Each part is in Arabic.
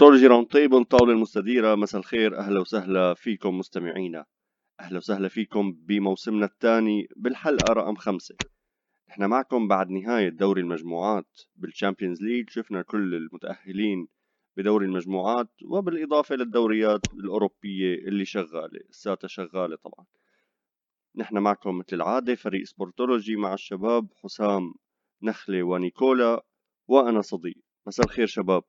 Sportology round table طاولة المستديرة مساء الخير. أهلا وسهلا فيكم مستمعينا. أهلا وسهلا فيكم بموسمنا الثاني بالحلقة رقم خمسة. إحنا معكم بعد نهاية دوري المجموعات بال Champions League. شفنا كل المتأهلين بدوري المجموعات وبالإضافة للدوريات الأوروبية اللي شغالة الساتا شغالة طبعا. نحن معكم مثل العادة فريق Sportology مع الشباب حسام نخلة ونيكولا وأنا صديق. مساء الخير شباب.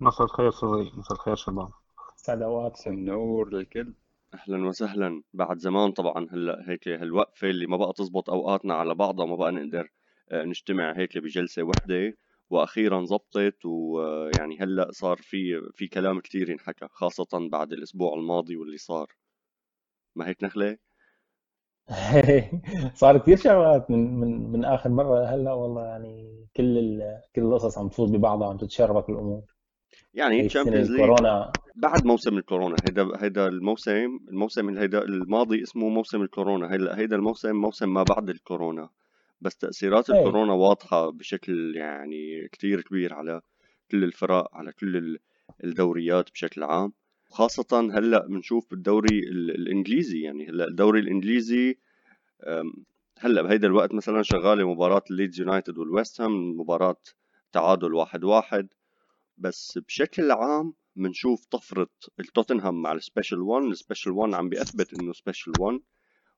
مساء الخير صديق مساء الخير شباب. سلوات النور للكل. أهلا وسهلا. بعد زمان طبعا هلا هيك هالوقفة اللي ما بقى تزبط أوقاتنا على بعضها ما بقى نقدر آه، نجتمع هيك بجلسة وحدة. وأخيرا زبطت ويعني هلا صار في في كلام كثير ينحكى خاصة بعد الأسبوع الماضي واللي صار. ما هيك نخلة؟ صار كثير شغلات من من من آخر مرة هلا والله يعني كل كل القصص عم تفوز ببعضها عم تتشربك الأمور يعني ال Champions League بعد موسم الكورونا. هيدا هيدا الموسم الموسم هيدا الماضي اسمه موسم الكورونا. هلا هيدا الموسم موسم ما بعد الكورونا. بس تأثيرات أي. الكورونا واضحة بشكل يعني كتير كبير على كل الفرق على كل الدوريات بشكل عام. خاصة هلأ بنشوف بالدوري الإنجليزي. يعني هلأ الدوري الإنجليزي هلأ بهيدا الوقت مثلا شغالة مباراة الليدز يونايتد والويست هام مباراة تعادل واحد واحد. بس بشكل عام بنشوف طفرة التوتنهام مع ال special 1 ال special 1 عم بيثبت إنه special 1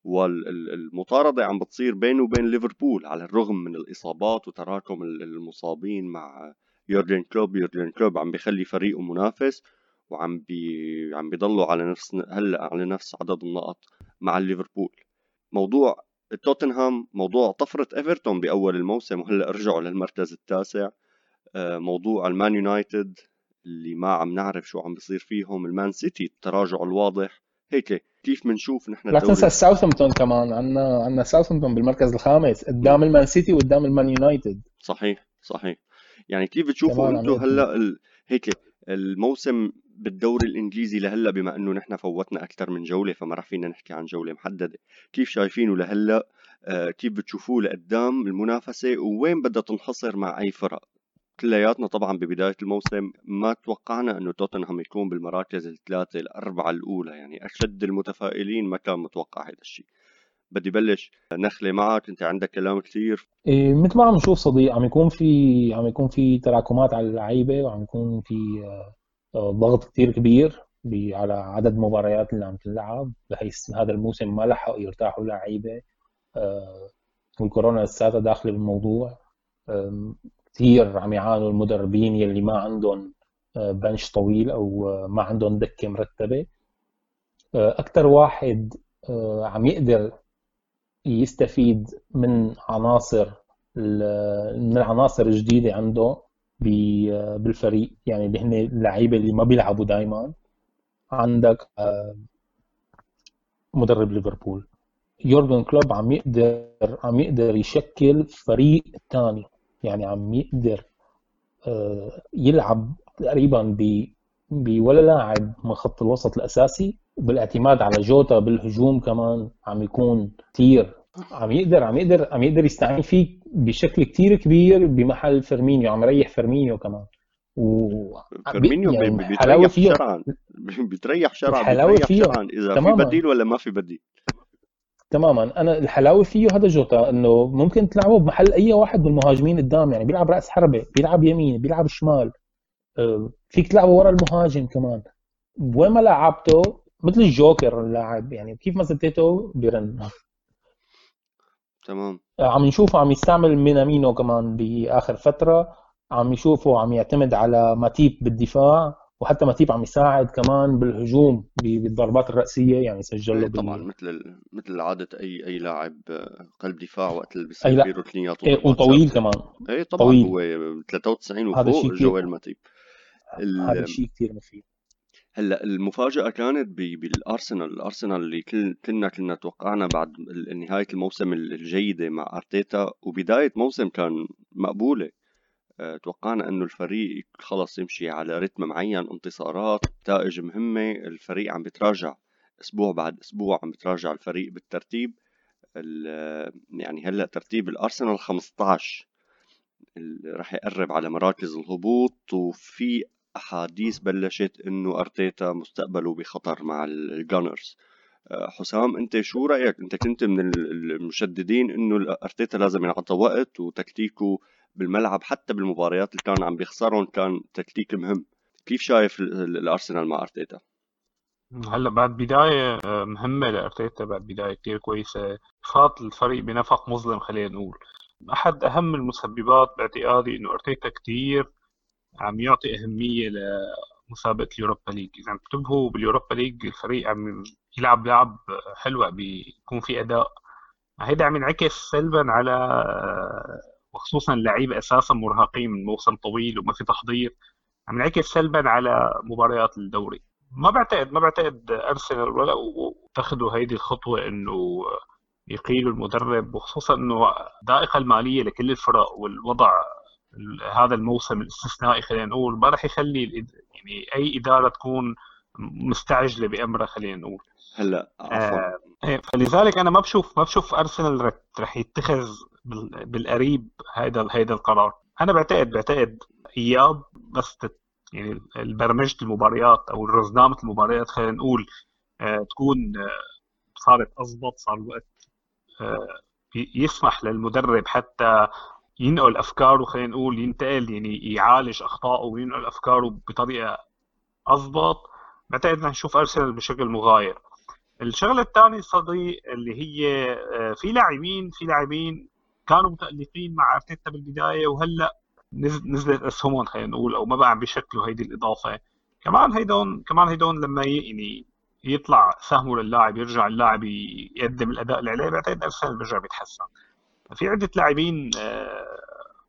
والمطاردة عم بتصير بينه وبين ليفربول على الرغم من الإصابات وتراكم المصابين مع يورجن كلوب. يورجن كلوب عم بيخلي فريقه منافس وعم بي عم بيضلوا على نفس هلأ على نفس عدد النقط مع ليفربول. موضوع توتنهام موضوع طفرة إيفرتون بأول الموسم وهلأ رجعوا للمركز التاسع. موضوع المان يونايتد اللي ما عم نعرف شو عم بيصير فيهم المان سيتي التراجع الواضح. هيك كيف بنشوف نحن لا تنسى ساوثمبتون كمان عندنا عندنا ساوثمبتون بالمركز الخامس قدام المان سيتي وقدام المان يونايتد. صحيح صحيح. يعني كيف بتشوفوا أنتم هلأ ال... هيك الموسم بالدوري الإنجليزي لهلأ بما إنه نحن فوتنا أكثر من جولة فما راح فينا نحكي عن جولة محددة. كيف شايفينه لهلأ؟ آه كيف بتشوفوه لقدام المنافسة؟ ووين بدها تنحصر مع أي فرق؟ كلياتنا طبعا ببداية الموسم ما توقعنا أنه توتنهام يكون بالمراكز الثلاثة الأربعة الأولى يعني أشد المتفائلين ما كان متوقع هذا الشيء. بدي بلش نخلة معك أنت عندك كلام كثير. إيه مثل ما عم نشوف صديق عم يكون في عم يكون في تراكمات على اللعيبة وعم يكون في آه، ضغط كثير كبير على عدد المباريات اللي عم تلعب بحيث هذا الموسم ما لحقوا يرتاحوا لعيبة. آه، والكورونا لساتها داخلة بالموضوع. كثير عم يعانوا المدربين يلي ما عندهم بنش آه، طويل أو آه، ما عندهم دكة مرتبة. آه، أكثر واحد عم يقدر يستفيد من عناصر من العناصر الجديده عنده بالفريق. يعني اللي هن اللعيبة اللي ما بيلعبوا دائما عندك مدرب ليفربول. يورجن كلوب عم يقدر عم يقدر يشكل فريق ثاني يعني عم يقدر آه، يلعب تقريبا ب ولا لاعب من خط الوسط الأساسي وبالاعتماد على جوتا بالهجوم كمان عم يكون كثير عم يقدر عم يقدر عم يقدر يستعين فيك بشكل كثير كبير بمحل فيرمينيو عم يريح فيرمينيو كمان. و فيرمينيو يعني بيتريح شرعا. بيتريح شرعا بيتريح شرعا. إذا. في بديل ولا ما في بديل. تماما. أنا الحلاوة فيه هذا جوتا إنه ممكن تلعبه بمحل أي واحد من المهاجمين قدام يعني بيلعب رأس حربة بيلعب يمين بيلعب شمال آه، فيك تلعبه ورا المهاجم كمان. وين ما لعبته مثل الجوكر اللاعب يعني كيف ما شديته بيرن. تمام. عم نشوفه عم يستعمل مينامينو كمان بآخر فترة. عم يشوفه عم يعتمد على ماتيب بالدفاع. وحتى ماتيب عم يساعد كمان بالهجوم بالضربات الرأسية يعني سجل له إيه، طبعا مثل مثل عادة اي أي لاعب آه، قلب دفاع وقت اللي بيصير في ركنيات إيه وطويل كمان. اي طبعا طويل. هو 93 وفوق جويل ماتيب هذا الشيء كثير مفيد هلأ المفاجأة كانت بالأرسنال، الأرسنال اللي كلنا كنا توقعنا بعد نهاية الموسم الجيدة مع أرتيتا وبداية موسم كان مقبولة. توقعنا إنه الفريق خلص يمشي على رتم معين انتصارات نتائج مهمة الفريق عم بتراجع أسبوع بعد أسبوع عم بتراجع الفريق بالترتيب. يعني هلأ ترتيب الأرسنال 15 راح يقرب على مراكز الهبوط وفي أحاديث بلشت إنه أرتيتا مستقبله بخطر مع الجانرز آه، حسام انت شو رأيك؟ انت كنت من المشددين انه أرتيتا لازم يعطى وقت وتكتيكه بالملعب حتى بالمباريات اللي كان عم بيخسرهم كان تكتيك مهم. كيف شايف الأرسنال مع أرتيتا؟ هلأ بعد بداية آه، مهمة لأرتيتا بعد بداية كتير كويسة. فات الفريق بنفق مظلم خلينا نقول. أحد أهم المسببات باعتقادي إنه أرتيتا كتير عم يعطي أهمية لمسابقة اليوروبا ليج. إذا بتنتبهوا باليوروبا ليج الفريق عم يلعب لعب حلوة بيكون في أداء. هيدا عم ينعكس سلبا على وخصوصا اللعيبة أساسا مرهقين من موسم طويل وما في تحضير. عم ينعكس سلبا على مباريات الدوري. ما بعتقد ما بعتقد أرسنال ولا اتخذوا هيدي الخطوة إنه يقيلوا المدرب وخصوصا إنه الضائقه المالية لكل الفرق والوضع هذا الموسم الاستثنائي خلينا نقول ما راح يخلي يعني أي إدارة تكون مستعجلة بأمرها خلينا نقول. هلا عفوا. آه إيه، فلذلك أنا ما بشوف ما بشوف أرسنال رح يتخذ بالقريب هذا هذا القرار. أنا بعتقد بعتقد إياب بس يعني برمجه المباريات أو رزنامه المباريات خلينا نقول آه، تكون آه، صارت اضبط صار الوقت آه، يسمح للمدرب حتى ينقل أفكاره خلينا نقول ينتقل يعني يعالج أخطائه وينقل أفكاره بطريقة اضبط بعتقد رح نشوف أرسنال بشكل مغاير. الشغلة الثانية صديق اللي هي في لاعبين في لاعبين كانوا متالقين مع أرتيتا بالبداية وهلأ نزلت أسهمهم خلينا نقول أو ما بقى عم بيشكلوا هيدي الإضافة. كمان هيدون كمان هيدون لما يعني يطلع سهمه للاعب يرجع اللاعب يقدم الأداء اللي عليه بعتقد أرسنال بيرجع بيتحسن. في عدة لاعبين آه،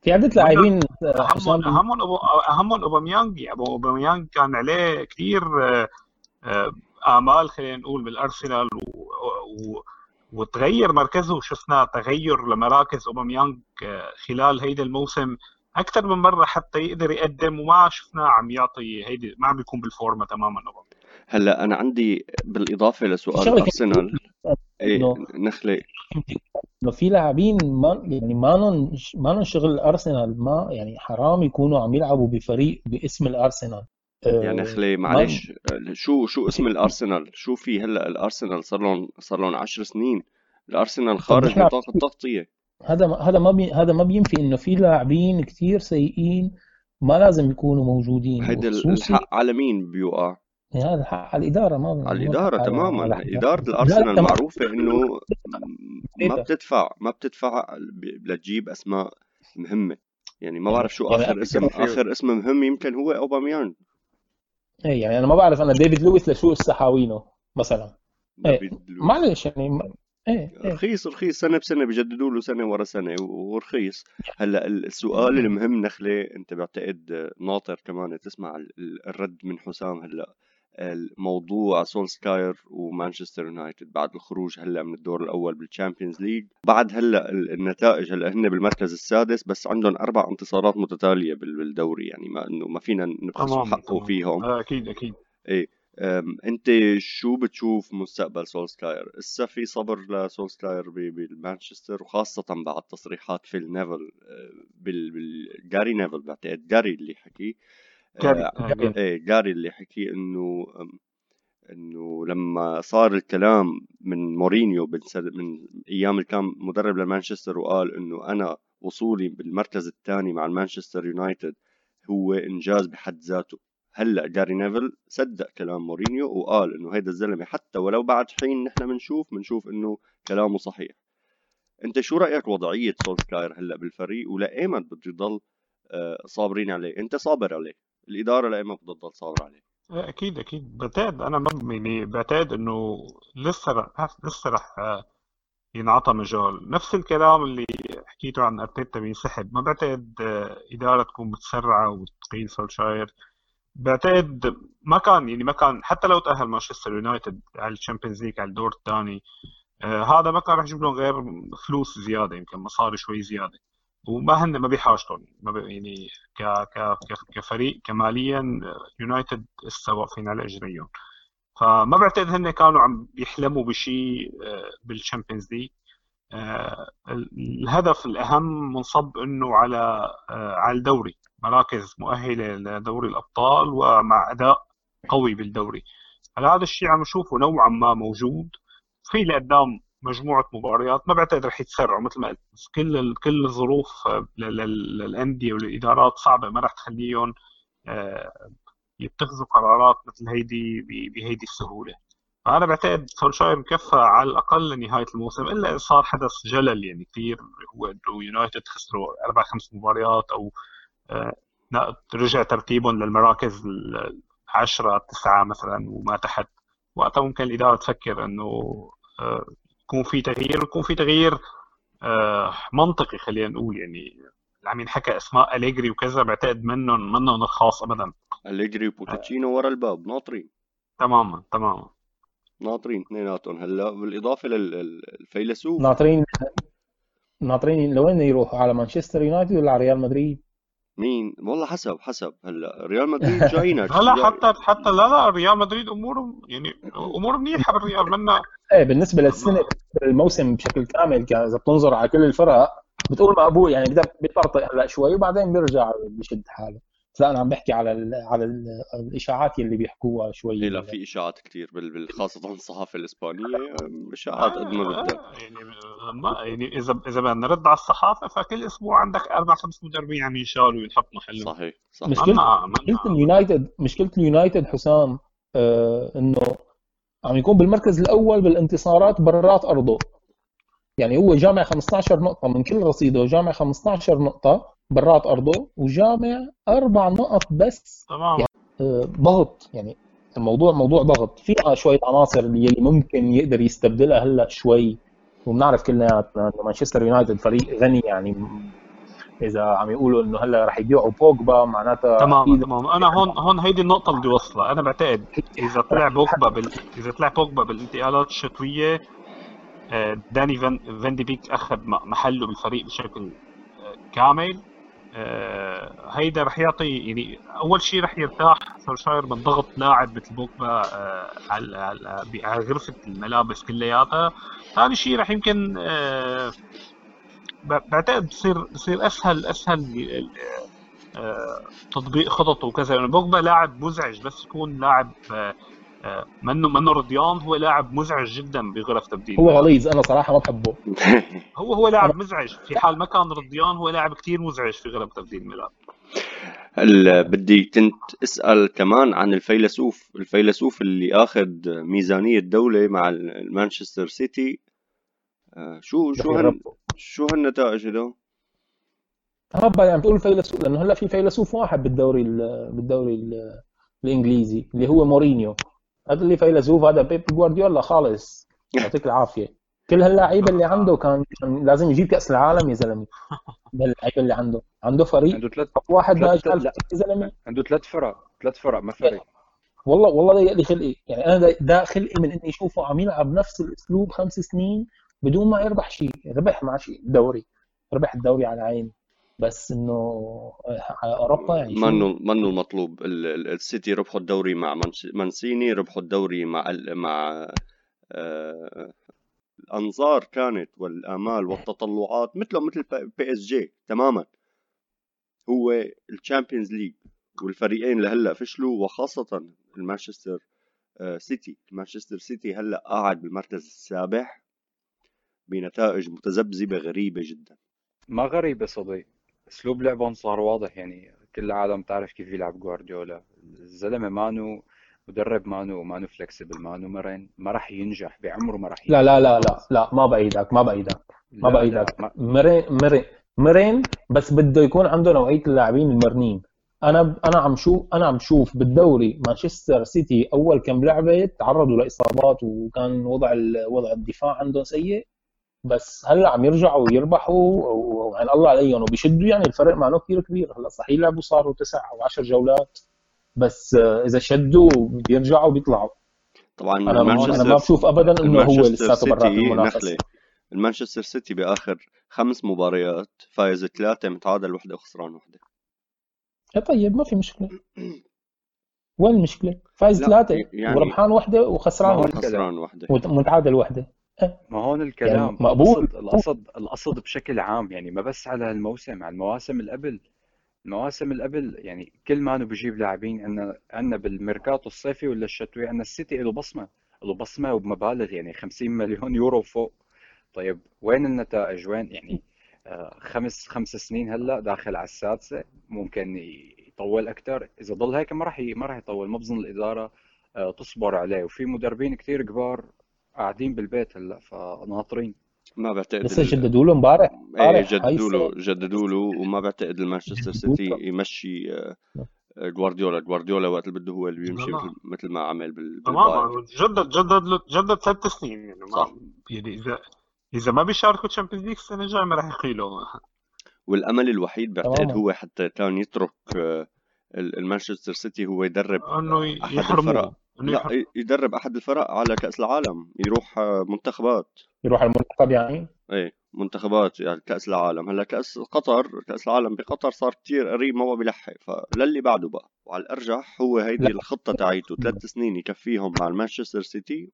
في عدة لاعبين اهمهم اهمهم اهمهم أوباميانج يعني أوباميانج كان عليه كثير آه، آه، آمال خلينا نقول بالارسنال و... و... وتغير مركزه. شفنا تغير لمراكز أوباميانج خلال هيدا الموسم أكثر من مرة حتى يقدر يقدم وما شفناه عم يعطي هيدي ما عم بيكون بالفورمة تماما هلأ أنا عندي بالإضافة لسؤال ارسنال إيه نخلي إنه في لاعبين ما يعني ما لهم ما لهم شغل الأرسنال ما يعني حرام يكونوا عم يلعبوا بفريق باسم الأرسنال. يعني خلي معلش شو شو اسم الأرسنال؟ شو في هلأ الأرسنال؟ صار لهم صار لهم 10 سنين. الأرسنال خارج نطاق التغطيه هذا هذا ما بي هذا ما بينفي إنه في لاعبين كثير سيئين ما لازم يكونوا موجودين هيدا الحق على مين بيوقع؟ يعني هذا الحق على الإدارة ما على الإدارة تماما. على إدارة الأرسنال معروفة إنه ما بتدفع ما بتدفع لتجيب أسماء مهمة. يعني ما بعرف شو يعني آخر اسم آخر اسم مهم يمكن هو اوباميان إيه يعني أنا ما بعرف أنا ديفيد لويس لشو استجابوينه مثلا. إيه معلش يعني إيه إيه. رخيص رخيص. سنة بسنة بجددوا له سنة ورا سنة ورخيص. هلأ السؤال المهم نخلة أنت بعتقد ناطر كمان تسمع الرد من حسام هلأ. الموضوع سولسكاير ومانشستر يونايتد بعد الخروج هلأ من الدور الأول بالشامبيونز ليج. بعد هلأ النتائج هلأ هن بالمركز السادس بس عندهم أربع انتصارات متتالية بالدوري يعني ما انه ما فينا نبخسوا حقه فيهم. آه، أكيد أكيد. إيه أنت شو بتشوف مستقبل سولسكاير؟ إسا في صبر لسولسكاير بالمانشستر وخاصة بعد تصريحات فيل نيفل آه، بالجاري نيفل بعتقد جاري اللي حكي. جاري آه، آه، إيه جاري اللي حكي إنه إنه لما صار الكلام من مورينيو من أيام اللي كان مدرب لمانشستر وقال إنه أنا وصولي بالمركز الثاني مع المانشستر يونايتد هو إنجاز بحد ذاته. هلأ جاري نيفل صدق كلام مورينيو وقال إنه هيدا الزلمة حتى ولو بعد حين نحن بنشوف بنشوف إنه كلامه صحيح. أنت شو رأيك وضعية سولسكاير هلأ بالفريق؟ ولأيمت بده يضل آه، صابرين عليه؟ أنت صابر عليه؟ الإدارة لايمت بدها تضل صابره عليه. إيه، أكيد أكيد. بعتقد أنا يعني بعتقد إنه لسه رح لسه رح آه، ينعطى مجال. نفس الكلام اللي حكيته عن أرتيتا بينسحب ما بعتقد آه، إدارة تكون متسرعة وتقيل سولسكاير. بعتقد ما كان يعني ما كان حتى لو تأهل مانشستر يونايتد على الشامبيونز ليج على الدور الثاني آه هذا ما كان راح يجيب لهم غير فلوس زيادة يمكن مصاري شوي زيادة. وما هن ما بيحاجتهم ما بي يعني ك ك كفريق كماليا يونايتد لسه واقفين على اجريهم فما بعتقد هن كانوا عم بيحلموا بشيء آه، بالشامبيونز ليج. آه، الهدف الأهم منصب إنه على آه، على الدوري. مراكز مؤهلة لدوري الأبطال ومع أداء قوي بالدوري. هذا الشيء عم نشوفه نوعا ما موجود؟ في لقدام مجموعة مباريات ما بعتقد رح يتسرعوا مثل ما قلت. كل كل الظروف للأندية والإدارات صعبة ما رح تخليهم آه، يتخذوا قرارات مثل هيدي بهيدي السهولة. فأنا بعتقد سولشاير مكفى على الأقل لنهاية الموسم إلا إذا صار حدث جلل يعني كثير هو إنه يونايتد خسروا أربع خمس مباريات أو آه، رجع ترتيبهم للمراكز العشرة تسعة مثلا وما تحت. وقتها ممكن الإدارة تفكر آه، يكون في تغيير ويكون في تغيير آه، منطقي خلينا نقول يعني عم ينحكى أسماء أليجري وكذا بعتقد منهم منهم الخاص ابدا. أليجري وبوتشينو ورا الباب ناطرين. تماما تماما. ناطرين اثنيناتهم. هلا بالإضافة للفيلسوف. ناطرين ناطرين لوين يروحوا على مانشستر يونايتد ولا على ريال مدريد؟ مين؟ والله حسب حسب. هلا ريال مدريد جاينا لا حتى حتى لا لا ريال مدريد اموره يعني أمور منيحة بالريال. منا إيه بالنسبة للسنة الموسم بشكل كامل إذا بتنظر على كل الفرق بتقول مقبول يعني بيطرطق هلأ شوي وبعدين بيرجع بيشد حاله. لا أنا عم بحكي على ال على ال الإشاعات اللي بيحكوها شوي إيه لا في إشاعات كثير خاصه الصحافة الإسبانية إشاعات قد ما بدك يعني ما يعني إذا إذا بدنا نرد على الصحافة فكل أسبوع عندك أربع خمس مدربين عم ينشالوا وينحط محلهم. صحيح صحيح. مشكلة مشكلة اليونايتد مشكلة اليونايتد حسام آه إنه عم يكون بالمركز الأول بالانتصارات برات أرضه. يعني هو جامع 15 نقطة من كل رصيده جامع 15 نقطة. برات أرضه وجامع أربع نقط بس. تمام. يعني آه، ضغط. يعني الموضوع موضوع ضغط. في شوية عناصر اللي ممكن يقدر يستبدلها هلأ شوي. وبنعرف كلنا انه مانشستر يونايتد فريق غني. يعني إذا عم يقولوا إنه هلأ رح يبيعوا بوجبا معناتها تمام تمام. أنا هون هون هيدي النقطة اللي بدي أوصلها. أنا بعتقد إذا طلع بوجبا بال... إذا طلع بوجبا بالانتقالات الشتوية آه، داني فان, فان دي بيك أخذ محله بالفريق بشكل آه، كامل. آه، هيدا رح يعطي يعني أول شيء رح يرتاح سولشاير من ضغط لاعب مثل بوكبا آه، على على غرفة الملابس كلياتها. ثاني شيء رح يمكن آه، بعتقد بصير بصير اسهل أسهل تطبيق خططه وكذا. يعني بوكبا لاعب مزعج بس يكون لاعب منه منه رضيان هو لاعب مزعج جدا بغرف تبديل. هو غليظ أنا صراحة ما بحبه. هو هو لاعب مزعج. في حال ما كان رضيان هو لاعب كثير مزعج في غرف تبديل الملعب بدي كنت أسأل كمان عن الفيلسوف. الفيلسوف اللي آخذ ميزانية دوله مع مانشستر سيتي. آه، شو شو هن شو هالنتائج هدول؟ هبا يعني تقول فيلسوف لأنه هلأ في فيلسوف واحد بالدوري بالدوري الإنجليزي اللي هو مورينيو. هذا اللي فيلسوف هذا بيب جوارديولا خالص. يعطيك العافية. كل هاللعيبه اللي عنده كان, لازم يجيب كأس العالم يا زلمة. اللعيبه اللي عنده. عنده فريق عنده ثلاث واحد ما يا زلمة. عنده ثلاث فرق. ثلاث فرق ما فريق والله والله ضيق لي خلقي يعني أنا ده خلقي من إني أشوفه عم يلعب نفس الأسلوب خمس سنين بدون ما يربح شيء. ربح مع شيء. دوري. ربح الدوري على عين بس إنه على أوروبا يعني منه منه المطلوب؟ السيتي ربحوا الدوري مع مانسيني ربحوا الدوري مع مع آه الأنظار كانت والآمال والتطلعات مثله مثل بي اس جي تماما. هو الشامبيونز ليج والفريقين لهلأ فشلوا وخاصة المانشستر آه، سيتي. مانشستر سيتي هلأ قاعد بالمركز السابع بنتائج متذبذبة غريبة جدا. ما غريبة صديق. أسلوب لعبهم صار واضح يعني كل العالم تعرف كيف يلعب جوارديولا. الزلمة مانو مدرب مانو مانو flexible مانو مرن ما راح ينجح بعمره ما راح لا لا لا لا لا ما بأيدك ما بأيدك ما بأيدك. مرن مرن مرن بس بده يكون عنده نوعية اللاعبين المرنين. أنا أنا عم شوف أنا عم شوف بالدوري مانشستر سيتي أول كم لعبة تعرضوا لإصابات وكان وضع وضع الدفاع عندهم سيء. بس هلا عم يرجعوا يربحوا وعن الله عليهم. وبيشدوا يعني الفرق معنا كثير كبير. هلا صحيح لعبوا صاروا تسع أو 10 جولات بس إذا شدوا بيرجعوا بيطلعوا. طبعا أنا أنا ما بشوف ابدا إنه هو لساته برات المنافسه المانشستر سيتي بآخر خمس مباريات فايز ثلاثة متعادل وحدة وخسران وحدة. طيب ما في مشكلة. وين المشكلة؟ فايز ثلاثة. يعني وربحان وحدة وخسران وحده خسران وحدة. ومتعادل وحدة. ما هون الكلام يعني مقبول. القصد القصد بشكل عام يعني ما بس على الموسم على المواسم اللي قبل. المواسم اللي قبل يعني كل ما انه بجيب لاعبين عندنا عندنا بالميركاتو الصيفي ولا الشتوي عندنا السيتي له بصمة له بصمة وبمبالغ يعني 50 مليون يورو فوق. طيب وين النتائج؟ وين؟ يعني آه، خمس خمس سنين هلأ داخل على السادسة ممكن يطول أكثر إذا ضل هيك ما راح ما راح يطول. ما بظن الإدارة آه، تصبر عليه. وفي مدربين كثير كبار قاعدين بالبيت هلأ فناطرين ما بعتقد لسه جددوا له امبارح؟ إيه جددوا له جددوا له وما بعتقد المانشستر سيتي يمشي آه، جوارديولا. جوارديولا وقت اللي بده هو اللي بيمشي مثل مثل ما عمل بال تمام. جدد جدد له جدد ثلاث سنين يعني صح. يعني اذا إذا ما بيشاركوا Champions League السنة الجاية ما راح يقيلوا والأمل الوحيد بعتقد هو حتى كان يترك آه، المانشستر سيتي هو يدرب إنه يحرموه. لا يدرب أحد الفرق على كأس العالم يروح آه، منتخبات. يروح المنتخب يعني؟ إيه منتخبات يعني كأس العالم. هلأ كأس قطر كأس العالم بقطر صار كتير قريب ما هو بيلحق فللي بعده بقى وعلى الأرجح هو هيدي لا. الخطة تاعيته ثلاث سنين يكفيهم مع المانشستر سيتي.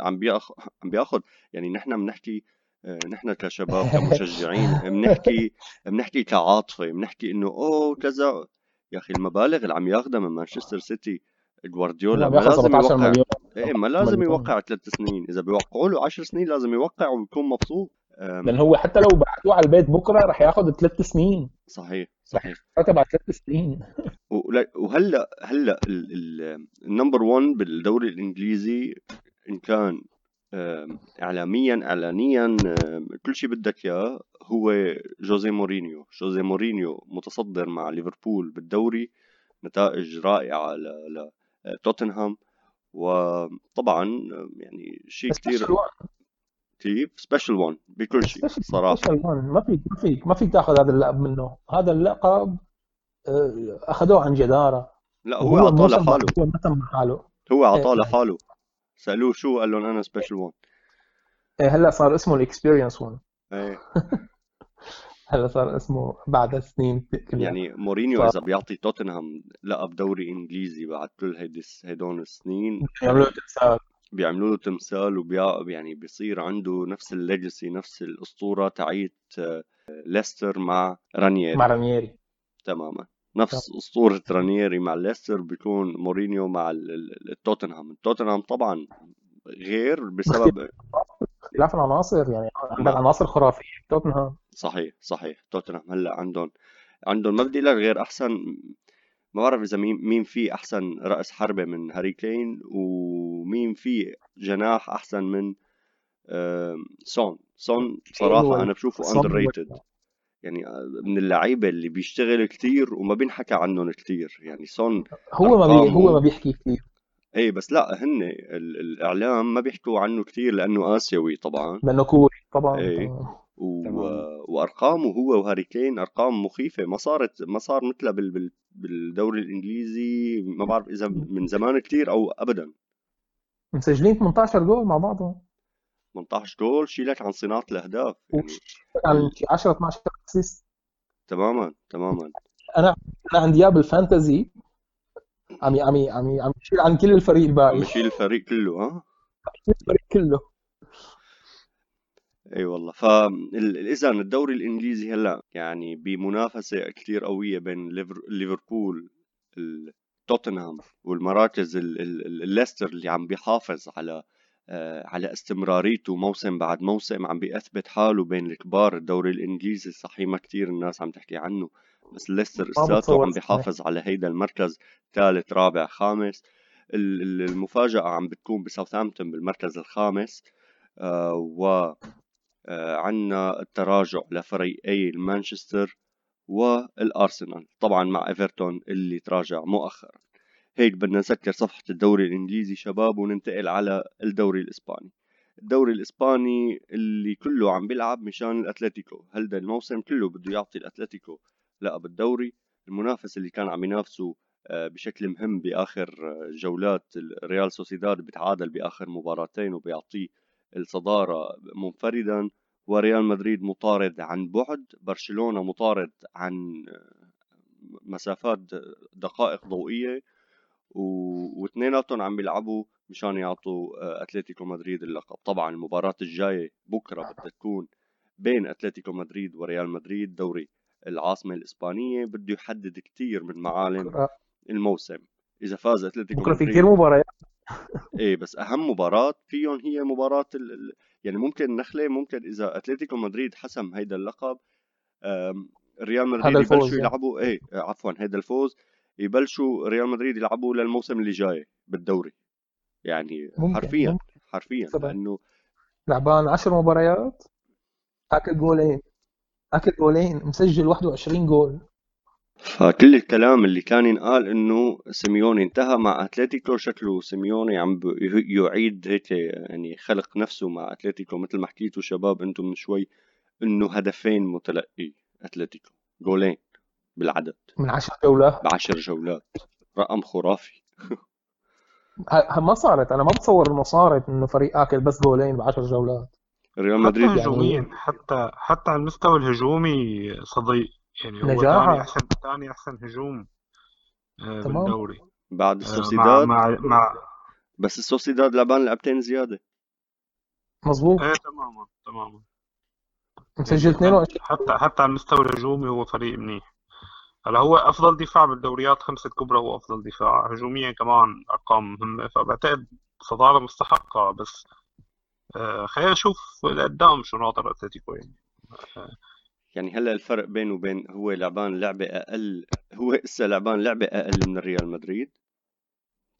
عم بياخذ عم بيأخذ. يعني نحن بنحكي آه، نحن كشباب كمشجعين بنحكي بنحكي كعاطفة بنحكي إنه أوه كذا. يا أخي المبالغ اللي عم ياخذها من مانشستر سيتي جوارديولا ما لازم يوقع. إيه ما لازم يوقع ثلاث سنين. إذا بيوقعوا له 10 سنين لازم يوقع ويكون مبسوط. لأن هو حتى لو بعتوه على البيت بكرة رح ياخذ ثلاث سنين. صحيح صحيح. كتب على ثلاث سنين. وهلأ هلأ ال number 1 بالدوري الإنجليزي إن كان اعلاميا اعلانيا كل شيء بدك إياه هو جوزي مورينيو. جوزي مورينيو متصدر مع ليفربول بالدوري نتائج رائعة لتوتنهام وطبعا يعني شيء كثير كيف؟ special 1 بكل شيء صراحة. special 1 ما فيك ما فيك ما فيك تاخذ هذا اللقب منه. هذا اللقب آه، أخذوه عن جدارة. لا هو أعطاه لحاله. هو حاله. هو أعطاه إيه. لحاله. سألوه شو قال لهم أنا special 1 إيه هلا صار اسمه ال experienced 1 إيه. هلا صار اسمه بعد سنين كلها. يعني مورينيو إذا بيعطي توتنهام لقب دوري إنجليزي بعد كل هيدي هدول السنين بيعملوا له تمثال. بيعملوا له تمثال وبيا يعني بيصير عنده نفس ال legacy نفس الأسطورة تاعيت آه، ليستر مع رانييري. مع رانييري. تماما. نفس أسطورة رانييري مع ليستر بيكون مورينيو مع التوتنهام التوتنهام طبعا غير بسبب اختلاف العناصر يعني عندك عناصر خرافيه توتنهام. صحيح صحيح. توتنهام هلأ عندهم عندهم ما بدي لك غير احسن ما بعرف إذا مين مين في أحسن رأس حربة من هاري كين ومين في جناح أحسن من سون. سون صراحة أنا بشوفه underrated يعني آه، من اللعيبة اللي بيشتغل كثير وما بينحكى عنهم كثير يعني سون هو ما بي هو ما بيحكي كثير اي بس لا هن الإعلام ما بيحكوا عنه كثير لأنه آسيوي طبعا. لأنه كوري طبعا. اي و... وأرقامه هو وهاري كين أرقام مخيفة. ما صارت ما صار مثلها بال... بالدوري الإنجليزي ما بعرف إذا من زمان كثير أو ابدا. مسجلين 18 جول مع بعضهم 18 جول شيلك عن صناعة الأهداف يعني. عن 10 12 assist. تماما تماما. أنا أنا عندي إياه بال fantasy. عم عم عم عم يشيل عن كل الفريق الباقي عم يشيل الفريق كله ها؟ الفريق كله. إي والله. فاذا الدوري الإنجليزي هلأ يعني بمنافسة كثير قوية بين ليفربول توتنهام والمراكز الليستر اللي عم بيحافظ على آه، على استمراريته موسم بعد موسم عم بيثبت حاله بين الكبار. الدوري الإنجليزي صحيح ما كثير الناس عم تحكي عنه. بس ليستر اساته عم بيحافظ على هيدا المركز ثالث رابع خامس. المفاجأة عم بتكون بساوثهامبتون بالمركز الخامس. آه و آه عنا التراجع لفريقي المانشستر والأرسنال. طبعا مع إيفرتون اللي تراجع مؤخرا. هيك بدنا نسكر صفحة الدوري الإنجليزي شباب وننتقل على الدوري الإسباني. الدوري الإسباني اللي كله عم بيلعب مشان الأتلتيكو. هلدا الموسم كله بده يعطي الأتلتيكو لقب الدوري المنافس اللي كان عم ينافسه آه، بشكل مهم بآخر آه، جولات ريال سوسيداد بتعادل بآخر مباراتين وبيعطيه الصدارة منفردا وريال مدريد مطارد عن بعد برشلونة مطارد عن آه، مسافات دقائق ضوئية واثنيناتهم عم بيلعبوا مشان يعطوا أتلتيكو مدريد اللقب. طبعا المباراة الجاية بكرة بدها تكون بين أتلتيكو مدريد وريال مدريد دوري العاصمة الإسبانية بده يحدد كثير من معالم الموسم إذا فاز أتلتيكو بكرة في كثير مباريات إيه بس أهم مباراة فيهم هي مباراة ال... يعني ممكن نخله ممكن إذا أتلتيكو مدريد حسم هيدا اللقب ريال مدريد يبلشوا يعني. يلعبوا إيه عفوا هيدا الفوز يبلشوا ريال مدريد يلعبوا للموسم اللي جاي بالدوري يعني ممكن. حرفيا ممكن. حرفيا لأنه لعبان 10 مباريات اكل جولين اكل جولين مسجل 21 جول. فكل الكلام اللي كان ينقال إنه سيميوني انتهى مع أتلتيكو شكله سيميوني عم يعيد هيك يعني خلق نفسه مع أتلتيكو. مثل ما حكيتوا شباب أنتم من شوي إنه هدفين متلقي أتلتيكو. جولين بالعدد. من 10 جولات. بعشر جولات. رقم خرافي. ما صارت. أنا ما بتصور إنه صارت إنه فريق آكل بس جولين ب 10 جولات. ريال مدريد حتى هجوميا يعني حتى حتى على المستوى الهجومي صديق. يعني هو ثاني احسن ثاني أحسن هجوم آه، بالدوري. بعد آه، السوسيداد؟ مع, مع, مع بس السوسيداد لعبان لعبتين زيادة. مظبوط. إيه تماما تماما. مسجل 22 حتى حتى على المستوى الهجومي هو فريق منيح. هلا هو أفضل دفاع بالدوريات خمسة كبرى هو أفضل دفاع. هجوميا كمان أرقام مهمة فبعتقد صدارة مستحقة بس خلينا نشوف لقدام شو ناطر اتلتيكو يعني. يعني هلا الفرق بينه وبين هو لعبان لعبة أقل هو هسه لعبان لعبة أقل من ريال مدريد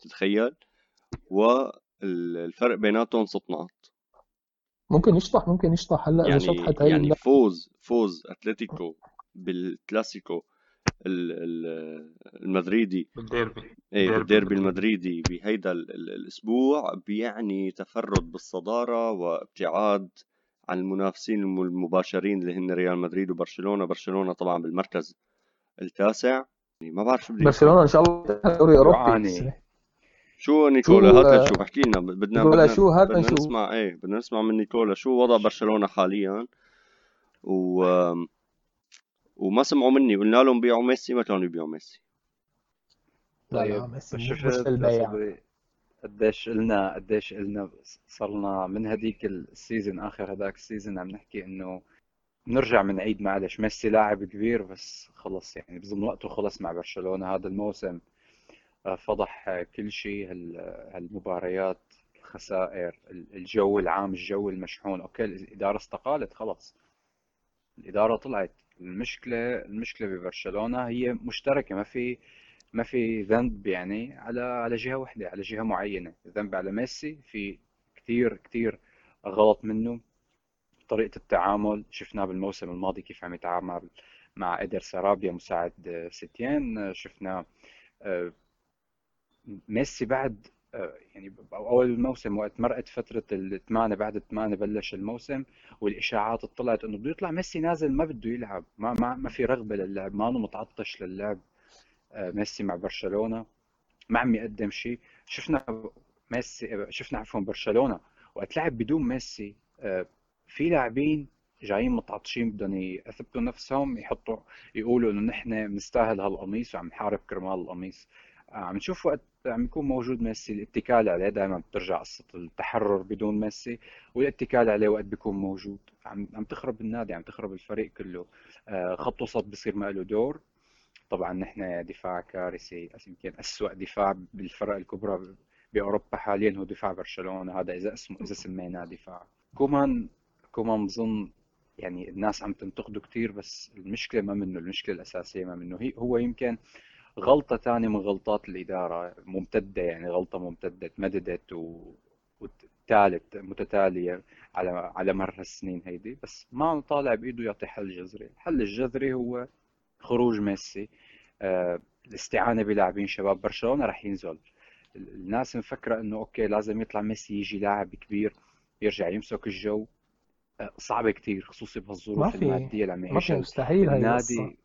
تتخيل؟ والفرق بيناتهم ست نقط ممكن يشطح ممكن يشطح. هلا يعني شطحت هاي يعني فوز فوز أتلتيكو بالكلاسيكو المدريدي. بالديربي. إيه بالديربي المدريدي بهيدا الأسبوع بيعني تفرد بالصدارة وابتعاد عن المنافسين المباشرين اللي هن ريال مدريد وبرشلونة. برشلونة طبعا بالمركز التاسع. يعني ما بعرف شو بدي برشلونة إن شاء الله دوري أوروبي. شو نيكولا هات شو احكي لنا. بدنا بدنا شو هات بدنا نسمع إيه بدنا نسمع من نيكولا شو وضع برشلونة حاليا. و وما سمعوا مني قلنا لهم بيعوا ميسي ما كانوا يبيعوا ميسي. طيب ميسي شفت البيع. قديش قلنا قديش قلنا صرنا من هديك ال season آخر هذاك السيزون عم نحكي إنه بنرجع منعيد معلش. ميسي لاعب كبير بس خلص يعني بظن وقته خلص مع برشلونة. هذا الموسم آه، فضح كل شيء هالمباريات الخسائر الجو العام الجو المشحون. okay الإدارة استقالت خلص. الإدارة طلعت. المشكلة المشكلة ببرشلونة هي مشتركة ما في ما في ذنب يعني على على جهة واحدة على جهة معينة. الذنب على ميسي في كثير كثير غلط منه. طريقة التعامل شفناه بالموسم الماضي كيف عم يتعامل مع إدر سرابيا مساعد ستيان شفنا آه، ميسي بعد يعني أول الموسم وقت مرقت فترة الثمانيه بعد الثمانيه بلش الموسم والإشاعات طلعت إنه بده يطلع ميسي نازل ما بده يلعب ما ما, ما في رغبة للعب ما متعطش للعب آه، ميسي مع برشلونة ما عم يقدم شيء. شفنا ميسي شفنا عفوا برشلونة وقت لعب بدون ميسي آه، في لاعبين جايين متعطشين بدهم يثبتوا نفسهم يحطوا يقولوا إنه نحن بنستاهل هالقميص وعم نحارب كرمال القميص. عم نشوف وقت عم يكون موجود ميسي الاتكال عليه دائما بترجع قصة التحرر بدون ميسي والاتكال عليه وقت بيكون موجود. عم عم تخرب النادي عم تخرب الفريق كله. آه، خط وسط بصير ما له دور. طبعا نحن دفاع كارثي يمكن اسوء دفاع بالفرق الكبرى بأوروبا حاليا هو دفاع برشلونة. هذا إذا اسمه إذا سميناه دفاع. كومان كومان بظن يعني الناس عم تنتقده كثير بس المشكلة ما منه المشكلة الأساسية ما منه. هي هو يمكن غلطة ثانية من غلطات الإدارة ممتدة يعني غلطة ممتدة تمددت و... وثالث متتالية على على مر السنين هيدي. بس ما طالع بإيده يعطي حل جذري. الحل الجذري هو خروج ميسي آه، الاستعانة بلاعبين شباب. برشلونة رح ينزل. الناس مفكرة إنه أوكي لازم يطلع ميسي يجي لاعب كبير يرجع يمسك الجو. آه، صعبة كتير خصوصي بهالظروف المادية اللي عم يعيشها مستحيل النادي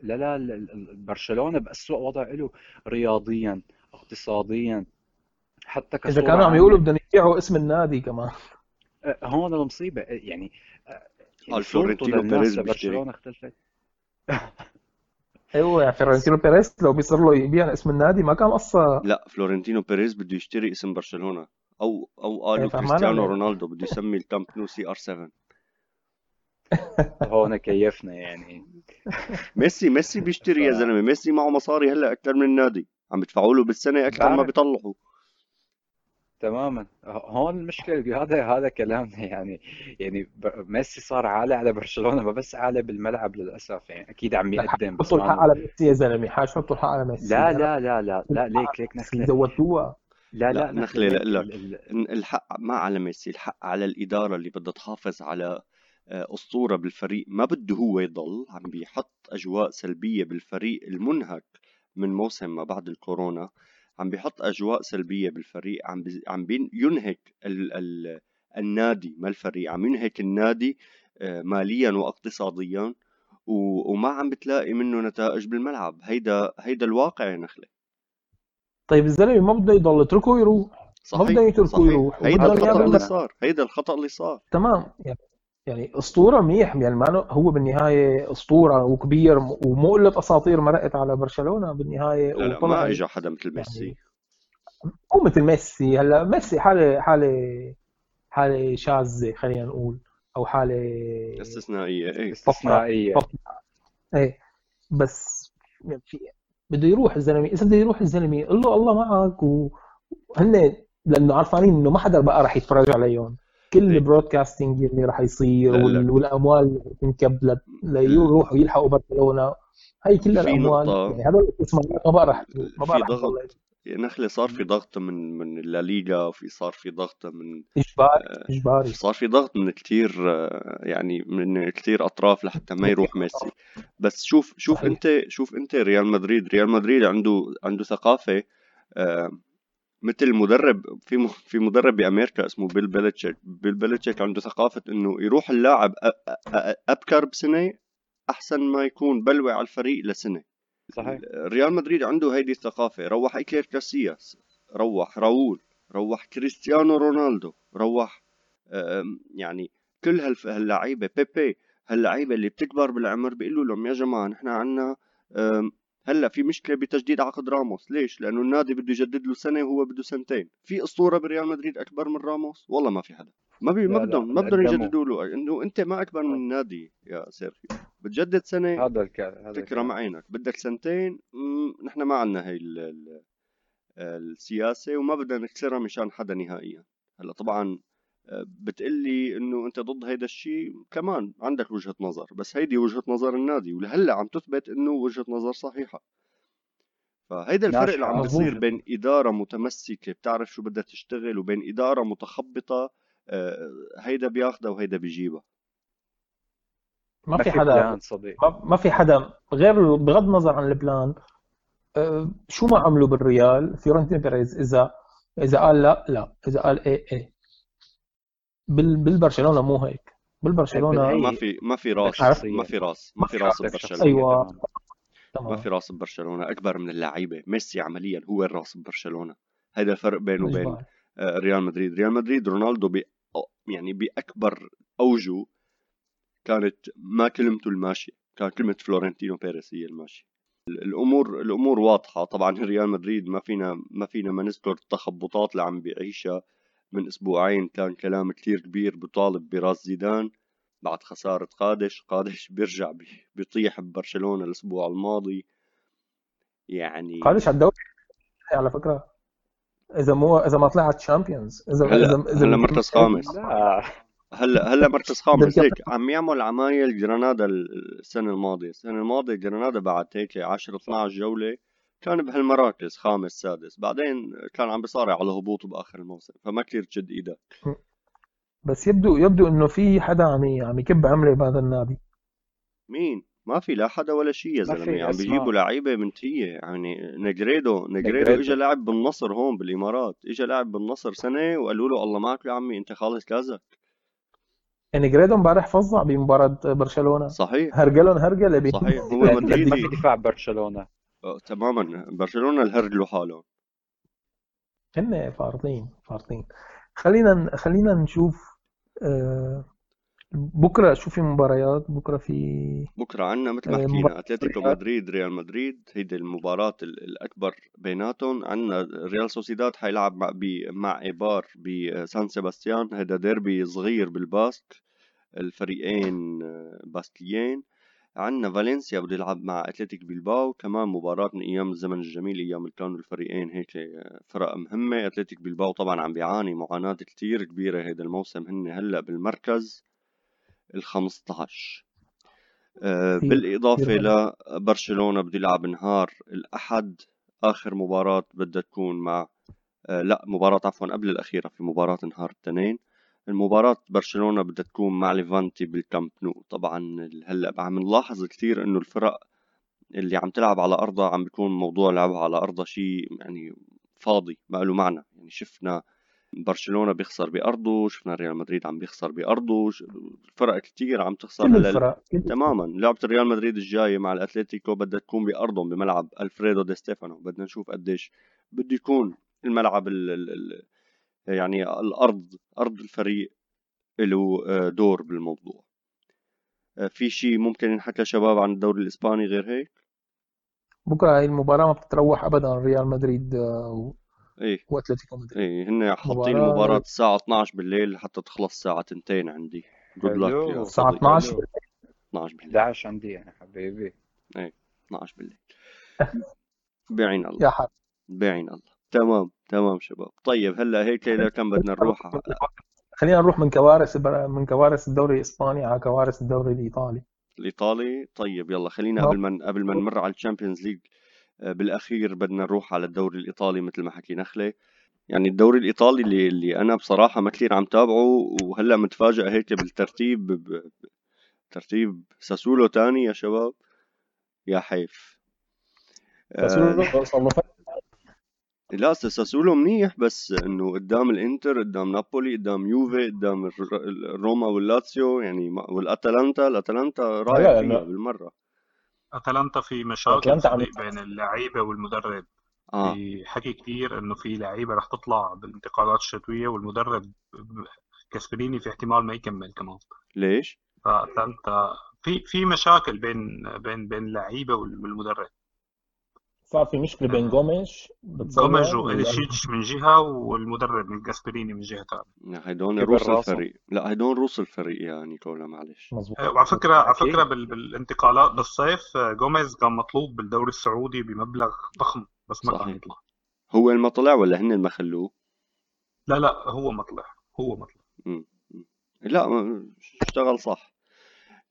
لا لا برشلونة باسوء وضع له رياضيا اقتصاديا حتى إذا كانوا عم يقولوا بدهم يبيعوا اسم النادي كمان. أه، هون المصيبه أه، يعني يعني فلورنتينو بيريز برشلونه اختلفت. أيوه يعني فلورنتينو بيريز لو بيصير له يبيع اسم النادي ما كان قصة. لا فلورنتينو بيريز بده يشتري اسم برشلونة أو أو قالوا إيه، كريستيانو رونالدو بده يسمي الكامب نو CR 7 هون كيفنا يعني. ميسي ميسي بيشتري يا زلمة. ميسي معه مصاري هلأ أكثر من النادي. عم بدفعوا له بالسنة أكثر ما بيطلعوا. تماما. هون المشكلة هذا هذا كلامنا يعني. يعني ميسي صار عالي على برشلونة ما بس عالي بالملعب للأسف. يعني أكيد عم يقدم بس الحق على ميسي يا زلمة. حاج حطوا الحق على ميسي. لا لا لا لا لا ليك ليك نخله زودوها. لا لا نخله لا الحق ما على ميسي. الحق على الإدارة اللي بدها تحافظ على آه، اسطوره بالفريق ما بده هو يضل عم بيحط أجواء سلبية بالفريق المنهك من موسم ما بعد الكورونا عم بيحط أجواء سلبية بالفريق عم بي عم ينهك ال ال النادي ما الفريق عم ينهك النادي آه، ماليا واقتصاديا وما عم بتلاقي منه نتائج بالملعب. هيدا هيدا الواقع يا نخلة. طيب الزلمة ما بده يضل اتركه يروح. صحيح ما بده يتركه يروح. هيدا الخطأ اللي صار هيدا الخطأ اللي صار. تمام. يعني يعني أسطورة منيح يعني ما هو بالنهاية أسطورة وكبير ومو قله أساطير مرقت على برشلونة بالنهاية لا, لا ما اجى حدا مثل ميسي. يعني مو مثل ميسي. هلا ميسي حالة حالة حالة شاذة خلينا نقول أو حالة استثنائية إيه. استثنائية. إيه. بس يعني في بده يروح الزلمة. إذا بده يروح الزلمة قل له الله معك وهن لأنه عارفانين إنه ما حدا بقى راح يتفرج عليهم. كل البرودكاستنج اللي راح يصير لا والأموال اللي تنكب ليروحوا يلحقوا برشلونة. هي كل الأموال. يعني هذول الاستثمارات ما بقى راح ما بقى راح نخلة صار في ضغط من من الليغا وفي صار في ضغط من إجباري آه إجباري. صار في ضغط من كثير آه يعني من كثير أطراف لحتى ما يروح ميسي. بس شوف شوف صحيح. انت شوف أنت ريال مدريد. ريال مدريد عنده عنده ثقافة آه مثل مدرب في في مدرب بأمريكا اسمه بيل بيلتشيك بيل بيلتشيك عنده ثقافة إنه يروح اللاعب أبكر بسنة أحسن ما يكون بلوي على الفريق لسنة. صحيح. ريال مدريد عنده هيدي الثقافة. روح ايكير كاسياس روح راؤول روح كريستيانو رونالدو روح يعني كل هاللعيبة. بيبي هاللعيبة اللي بتكبر بالعمر بيقولوا لهم يا جماعة نحن عنا هلا في مشكلة بتجديد عقد راموس. ليش؟ لأنه النادي بده يجدد له سنة وهو بده سنتين. في أسطورة بريال مدريد أكبر من راموس؟ والله ما في حدا. ما بي ما بدهم ما بدهم يجددوا له. إنه أنت ما أكبر من النادي يا سيرخيو بتجدد سنة؟ هذا الكلام تكرم عينك. بدك سنتين؟ نحن ما عندنا هي السياسة وما بدنا نكسرها مشان حدا نهائيا. هلا طبعا بتقلي إنه أنت ضد هيدا الشيء. كمان عندك وجهة نظر بس هيدي وجهة نظر النادي ولهلأ عم تثبت إنه وجهة نظر صحيحة. فهيدا الفرق اللي عم بيصير بين إدارة متمسكة بتعرف شو بدها تشتغل وبين إدارة متخبطة آه، هيدا بياخدها وهيدا بيجيبها. ما في حدا ما في حدا غير بغض النظر عن ال plan آه، شو ما عملوا بالريال فلورنتينو بيريز اذا إذا قال لا لا. إذا قال إيه إيه. بالبرشلونة مو هيك. بالبرشلونة ما في ما في راس ما في راس ما في راس ببرشلونه أيوه. ما في راس ببرشلونه أكبر من اللعيبة. ميسي عمليا هو الراس ببرشلونه هذا الفرق بينه وبين آه، ريال مدريد. ريال مدريد رونالدو بي يعني بأكبر أوجه كانت ما كلمته الماشيه كان كلمة فلورنتينو بيريس هي الماشيه الأمور الأمور واضحة. طبعا ريال مدريد ما فينا ما فينا ما نذكر التخبطات اللي عم بيعيشها. من أسبوعين كان كلام كتير كبير بطالب براس زيدان بعد خسارة قادش. قادش بيرجع بيطيح ببرشلونة الأسبوع الماضي. يعني قادش على الدوري. على فكرة إذا مو إذا ما طلعت شامبيونز إذا هلا إذا إذا هلا مركز خامس. هلا هلا مركز خامس. هيك عم يعمل عمايل جرانادا السنة الماضية. السنة الماضية جرانادا بعد هيك 10 12 جولة كان بهالمراكز خامس سادس. بعدين كان عم بيصارع على هبوط بآخر الموسم فما كثير تشد إيدك بس يبدو يبدو إنه في حدا عم عم يكب عملة بهذا النادي. مين؟ ما في لا حدا ولا شيء يا زلمة. عم بيجيبوا لعيبة منتهيه يعني نجريدو نجريدو اجى لاعب بالنصر هون بالإمارات اجى لاعب بالنصر سنة وقالوا له الله معك يا عمي أنت خالص كازك يعني جريدو امبارح فظع بمباراة برشلونة. صحيح. هرجلهم هرجلة صحيح. هو مدريدي. ما في دفاع برشلونة. تماما. برشلونة الهرجلوا حالهم هن فارطين فارطين خلينا خلينا نشوف آه، بكرة شو في مباريات بكرة في بكرة عندنا مثل ما آه، حكينا أتلتيكو مدريد ريال مدريد هيدي المباراة الأكبر بيناتهم. عندنا ريال سوسيداد حيلعب مع مع ايبار بسان سيباستيان. هذا ديربي صغير بالباسك. الفريقين باسكيين. عندنا فالنسيا بده يلعب مع أتلتيك بيلباو كمان مباراة من أيام الزمن الجميل أيام اللي كانوا الفريقين هيك فرق مهمة. أتلتيك بيلباو طبعا عم بيعاني معاناة كتير كبيرة هيدا الموسم هن هلأ بالمركز ال 15 آه، بالإضافة لبرشلونة بده يلعب نهار الأحد آخر مباراة بدها تكون مع آه، لا مباراة عفوا قبل الأخيرة في مباراة نهار الاثنين. المباراة برشلونة بدها تكون مع ليفانتي بالكامب نو. طبعا هلأ عم نلاحظ كثير إنه الفرق اللي عم تلعب على أرضها عم بيكون موضوع لعبها على أرضها شيء يعني فاضي ما له معنى. يعني شفنا برشلونة بيخسر بأرضه شفنا ريال مدريد عم بيخسر بأرضه فرق كثير عم تخسر هلأ تماما. لعبة ريال مدريد الجاية مع الاتليتيكو بدها تكون بأرضهم بملعب ألفريدو دي ستيفانو. بدنا نشوف قديش بده يكون الملعب ال ال يعني الأرض أرض الفريق له آه، دور بالموضوع. آه، في شيء ممكن ينحكى شباب عن الدوري الإسباني غير هيك؟ بكرة هاي المباراة ما بتتروح ابدا ريال مدريد و... إيه. واتلتيكو مدريد. إيه هن حاطين المباراة الساعة 12 بالليل حتى تخلص الساعة 2 عندي. جود لك الساعة 12 12 بالليل. 11 عندي يا حبيبي. إيه 12 بالليل. بعين الله. يا حبيبي. بعين الله. تمام تمام شباب. طيب هلأ هيك إذا كان بدنا نروح خلينا نروح من كوارث من كوارث الدوري الإسباني على كوارث الدوري الإيطالي. الإيطالي؟ طيب يلا خلينا قبل ما قبل ما نمر على ال Champions League آه، بالأخير بدنا نروح على الدوري الإيطالي مثل ما حكي نخله يعني الدوري الإيطالي اللي اللي أنا بصراحة ما كثير عم تابعه وهلأ متفاجئ هيك بالترتيب ترتيب ساسولو تاني يا شباب. يا حيف. ساسولو آه لا ساسولو منيح بس إنه قدام الإنتر قدام نابولي قدام يوفي قدام روما واللاتسيو يعني والأتلانتا الأتلانتا رايح فيها بالمرة. أتلانتا في مشاكل بين اللعيبة والمدرب. آه. في حكي كثير إنه في لعيبة رح تطلع بالانتقالات الشتوية والمدرب كاسبريني في احتمال ما يكمل كمان. ليش؟ فأتلانتا في في مشاكل بين بين بين اللعيبة والمدرب. صار في مشكله بين جوميش جوميش واليشيتش من جهة والمدرب من جاسبريني من جهة ثانية هدول روس الفريق. لا هدول روس الفريق يا نيكولا معلش. مظبوط. وعلى فكرة على فكرة بالانتقالات بالصيف جوميز كان مطلوب بالدوري السعودي بمبلغ ضخم بس ما كان يطلع هو ما طلع ولا هن ما خلوه؟ لا لا هو ما طلع هو ما طلع لا اشتغل صح.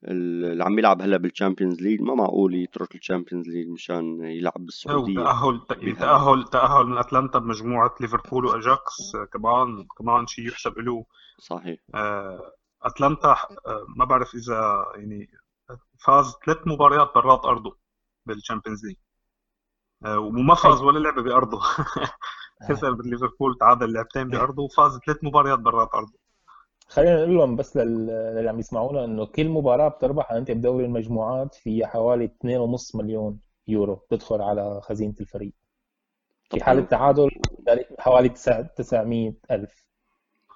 اللي عم يلعب هلا بال Champions League ما معقول يترك ال Champions League مشان يلعب بالسعودية. تأهل تاهل تأهل من أتلانتا بمجموعة ليفربول واجاكس كمان كمان شيء يحسب له صحيح. آه، أتلانتا آه، ما بعرف إذا يعني فاز ثلاث مباريات برات أرضه بال Champions League آه، وما فاز ولا لعبة بأرضه. خسر بالليفربول تعادل لعبتين بأرضه وفاز ثلاث مباريات برات أرضه. خلينا نقول لهم بس للي عم يسمعونا إنه كل مباراة بتربحها أنت بدوري المجموعات في حوالي 2.5 مليون يورو تدخل على خزينة الفريق. في حالة تعادل حوالي 900 ألف.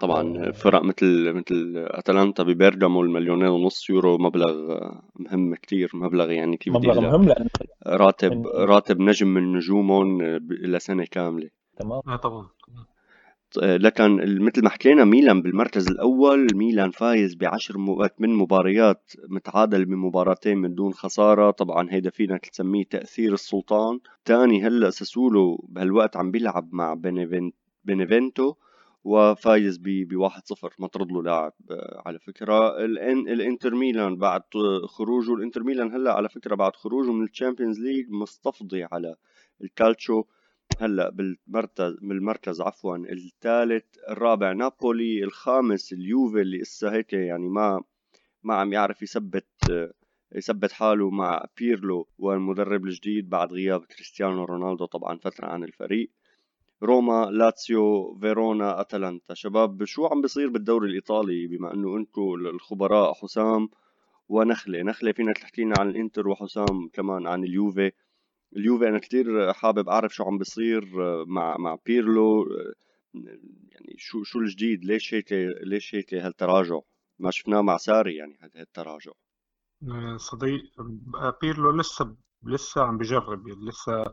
طبعا فرق مثل مثل أتلانتا ببرجامو المليونين ونص يورو مبلغ مهم كتير مبلغ يعني كيف مبلغ مهم لأن راتب راتب نجم من نجومهم لسنه كاملة. تمام. آه طبعا. لكن مثل ما حكينا ميلان بالمركز الأول ميلان فايز بعشر من مباريات متعادل بمباراتين من دون خسارة. طبعا هيدا فينا تسميه تأثير السلطان. ثاني هلأ ساسولو بهالوقت عم بيلعب مع بينيفنتو وفايز ب 1-0 مطرد له لاعب على فكرة. الإنتر ميلان بعد خروجه الإنتر ميلان هلأ على فكرة بعد خروجه من ال Champions League مستفضي على الكالتشو. هلا بالمركز بالمركز عفوا الثالث الرابع نابولي الخامس اليوفي اللي إسا هيك يعني ما ما عم يعرف يثبت يثبت حاله مع بيرلو والمدرب الجديد بعد غياب كريستيانو رونالدو طبعا فترة عن الفريق. روما لاتسيو فيرونا أتلانتا. شباب شو عم بيصير بالدوري الإيطالي؟ بما إنه انكم الخبراء حسام ونخلة. نخلة فينا تحكي لنا عن الإنتر وحسام كمان عن اليوفي. اليوفي أنا كثير حابب أعرف شو عم بيصير مع مع بيرلو يعني شو شو الجديد؟ ليش هيك ليش هيك هالتراجع؟ ما شفناه مع ساري يعني هالتراجع. صديق بيرلو لسه لسه عم بجرب يعني لسه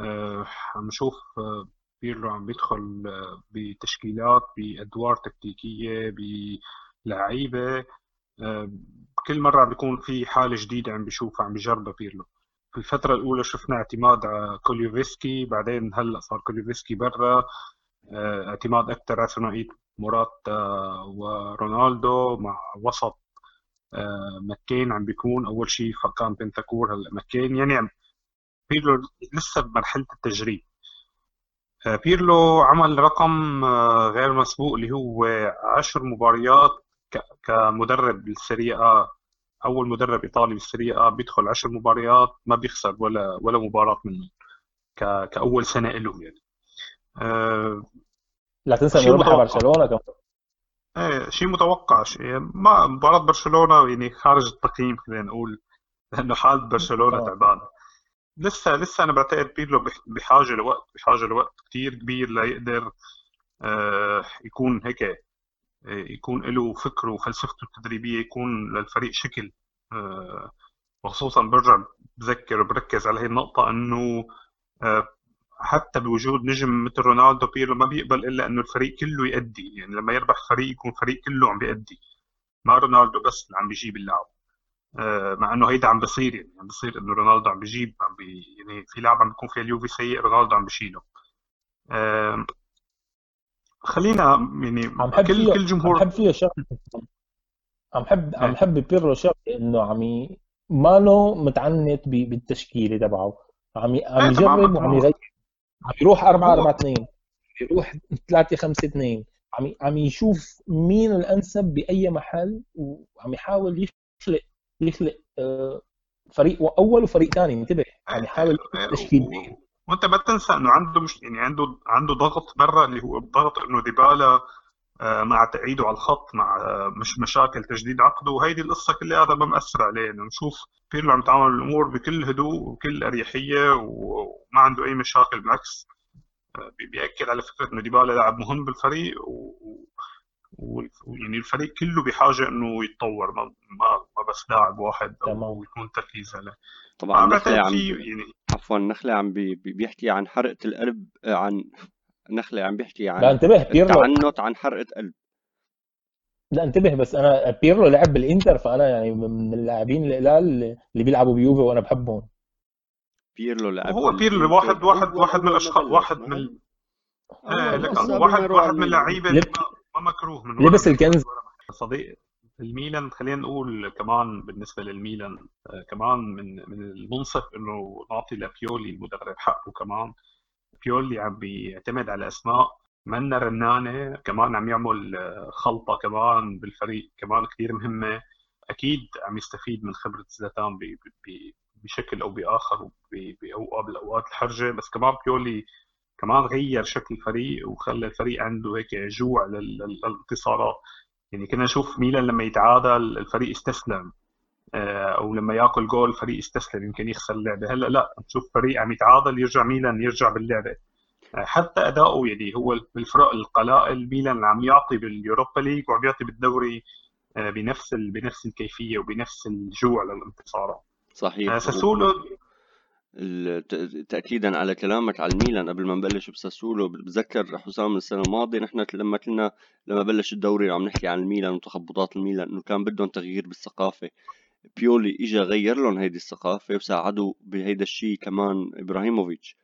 آه، عم نشوف آه، بيرلو عم بيدخل آه، بتشكيلات بأدوار تكتيكية بلعيبة كل مرة عم بيكون في حالة جديدة عم بيشوفها عم بيجربها بيرلو. في الفترة الأولى شفنا اعتماد على كولوسيفسكي بعدين هلأ صار كولوسيفسكي برا آه، اعتماد أكثر على ثنائية موراتا ورونالدو مع وسط آه، ماكيني عم بيكون أول شيء كان بنتانكور هلأ ماكيني يعني بيرلو لسه بمرحلة التجريب. آه، بيرلو عمل رقم غير مسبوق اللي هو عشر مباريات كمدرب بالسريا أول مدرب إيطالي بالسريا بيدخل عشر مباريات ما بيخسر ولا ولا مباراة منهم كأول سنة له يعني. أه لا تنسى إنه ربح برشلونة كمان. إيه شيء متوقع. شيء ما مباراة برشلونة يعني خارج التقييم خلينا نقول لأنه حالة برشلونة آه. تعبانة لسه لسه أنا بعتقد بيرلو بحاجة لوقت بحاجة لوقت كثير كبير ليقدر آه يكون هيك يكون له فكره وفلسفته التدريبية يكون للفريق شكل. آه، وخصوصا برجع بذكر وبركز على هي النقطة إنه آه، حتى بوجود نجم مثل رونالدو بيرلو ما بيقبل إلا إنه الفريق كله يأدي. يعني لما يربح فريق يكون فريق كله عم بيأدي ما رونالدو بس اللي عم بيجيب اللعب آه، مع إنه هيدا عم بصير يعني عم بصير إنه رونالدو عم بيجيب عم بي يعني في لاعب عم بيكون فيها اليوفي سيء رونالدو عم بيشيله خلينا يعني عم حب كل كل جمهور عم حب فيه شغلة. عم حب عم إيه. حب بيرلو شغلة إنه عم مانو متعنت بالتشكيلة تبعه. عم عم إيه، يجرب وعم يغير. عم يروح 4 4 2 يروح 3 5 2 عم عم يشوف مين الأنسب بأي محل وعم يحاول يخلق يخلق آه، فريق أول وفريق ثاني انتبه. عم يحاول إيه، تشكيل وانت ما تنسى انه عنده مش يعني عنده عنده ضغط برا اللي هو الضغط انه ديبالا آه، مع تأييده على الخط مع آه، مش مشاكل تجديد عقده. وهيدي القصة كلها هذا ما مأثر عليه إنه نشوف بيرلو عم يتعامل الأمور بكل هدوء وكل أريحية وما عنده أي مشاكل بالعكس آه، بيأكد على فكرة إنه ديبالا لاعب مهم بالفريق و... ويعني الفريق كله بحاجة إنه يتطور ما ما, ما بس لاعب واحد أو يكون تركيز عليه. طبعا نخلة عم يعني عفوا نخلة عم بي بيحكي عن حرقة القلب آه، عن نخلة عم بيحكي عن لا انتبه بيرلو تعنت عن حرقة قلب. لا انتبه بس أنا بيرلو لعب بالإنتر فأنا يعني من اللاعبين القلال اللي بيلعبوا بيوفي وأنا بحبهم. بيرلو لعب هو بيرلو واحد واحد واحد من الأشخاص واحد من إيه لك واحد واحد من اللعيبه ما مكروه من لبس الكنز. صديق. الميلان خلينا نقول كمان بالنسبة للميلان آه، كمان من من المنصف إنه نعطي لبيولي المدرب حقه كمان. بيولي عم بيعتمد على أسماء منا رنانة كمان عم يعمل آه، خلطة كمان بالفريق كمان كثير مهمة. أكيد عم يستفيد من خبرة زلاتان بشكل أو بآخر بالاوقات الحرجة. بس كمان بيولي كمان غير شكل الفريق وخلى الفريق عنده هيك جوع للانتصارات. يعني كنا نشوف ميلان لما يتعادل الفريق يستسلم آه، أو لما يأكل جول الفريق يستسلم يمكن يخسر اللعبة. هلأ لا نشوف فريق عم يتعادل يرجع ميلان يرجع باللعبة. آه، حتى أداؤه يعني هو بالفرق القلائل ميلان عم يعطي باليوروبا ليج وعم يعطي بالدوري آه، بنفس بنفس الكيفية وبنفس الجوع للانتصارات. صحيح. ساسولو تاكيدا على كلامك على الميلان قبل ما نبلش بساسولو. بتذكر حسام السنة الماضية نحن لما كنا لما بلش الدوري عم نحكي عن الميلان وتخبطات الميلان إنه كان بدهم تغيير بالثقافة. بيولي اجى غير لهم هيدي الثقافة وساعدوا بهيدا الشيء كمان إبراهيموفيتش.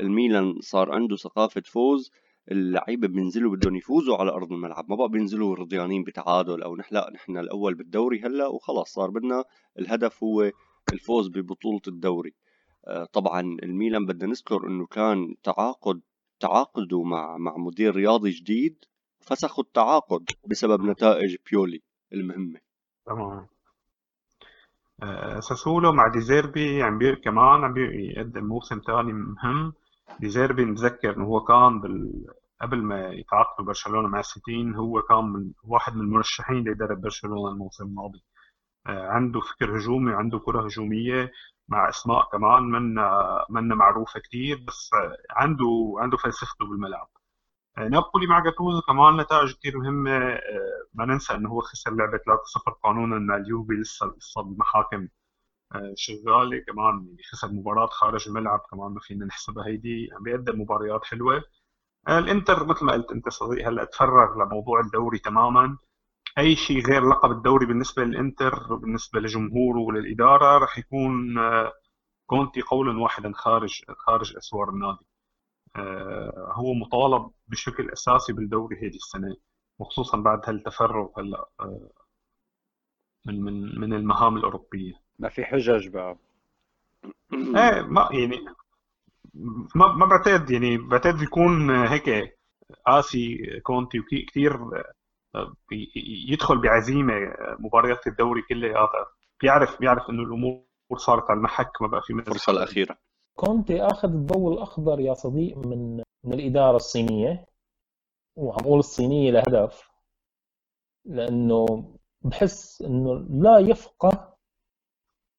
الميلان صار عنده ثقافة فوز. اللعيبة بينزلوا بدهم يفوزوا على أرض الملعب. ما بقى بينزلوا رضيانين بتعادل أو نحن لا نحن الأول بالدوري هلأ وخلاص صار بدنا الهدف هو الفوز ببطولة الدوري. آه، طبعا الميلان بدنا نذكر إنه كان تعاقد تعاقدوا مع مع مدير رياضي جديد فسخوا التعاقد بسبب نتائج بيولي المهمة. تمام. آه، ساسولو مع ديزيربي عم بي كمان عم بيقدم موسم ثاني مهم. ديزيربي نتذكر إنه هو كان بال... قبل ما يتعاقدوا برشلونة مع السيتين هو كان من واحد من المرشحين ليدرب برشلونة الموسم الماضي. عنده فكر هجومي عنده كرة هجومية مع إسماء كمان من من معروفة كثير بس عنده عنده فلسفته بالملعب. آه، نابولي مع جاتوزو كمان نتائج كثير مهمة. آه، ما ننسى إنه هو خسر لعبة 3-0 قانونا مع اليوفي لسه القصة بالمحاكم شغالة كمان يعني خسر مباراة خارج الملعب كمان ما فينا نحسبها هيدي عم بيقدم مباريات حلوة. الإنتر مثل ما قلت أنت صديق هلأ تفرغ لموضوع الدوري تماما. أي شيء غير لقب الدوري بالنسبة للإنتر بالنسبة لجمهوره وللإدارة راح يكون آه، كونتي قولا واحدا خارج خارج أسوار النادي. آه، هو مطالب بشكل أساسي بالدوري هذه السنة وخصوصا بعد هالتفرغ هلأ آه، من من من المهام الأوروبية. ما في حجج بقى. إيه ما يعني ما ما بعتقد يعني بعتقد يكون هيك قاسي كونتي وكثير يدخل بعزيمة مباريات الدوري كلها بيعرف بيعرف إنه الأمور صارت على المحك ما بقى في الفرصة الأخيرة. كونتي أخذ الضوء الأخضر يا صديق من من الإدارة الصينية. وعم أقول الصينية لهدف لأنه بحس إنه لا يفقه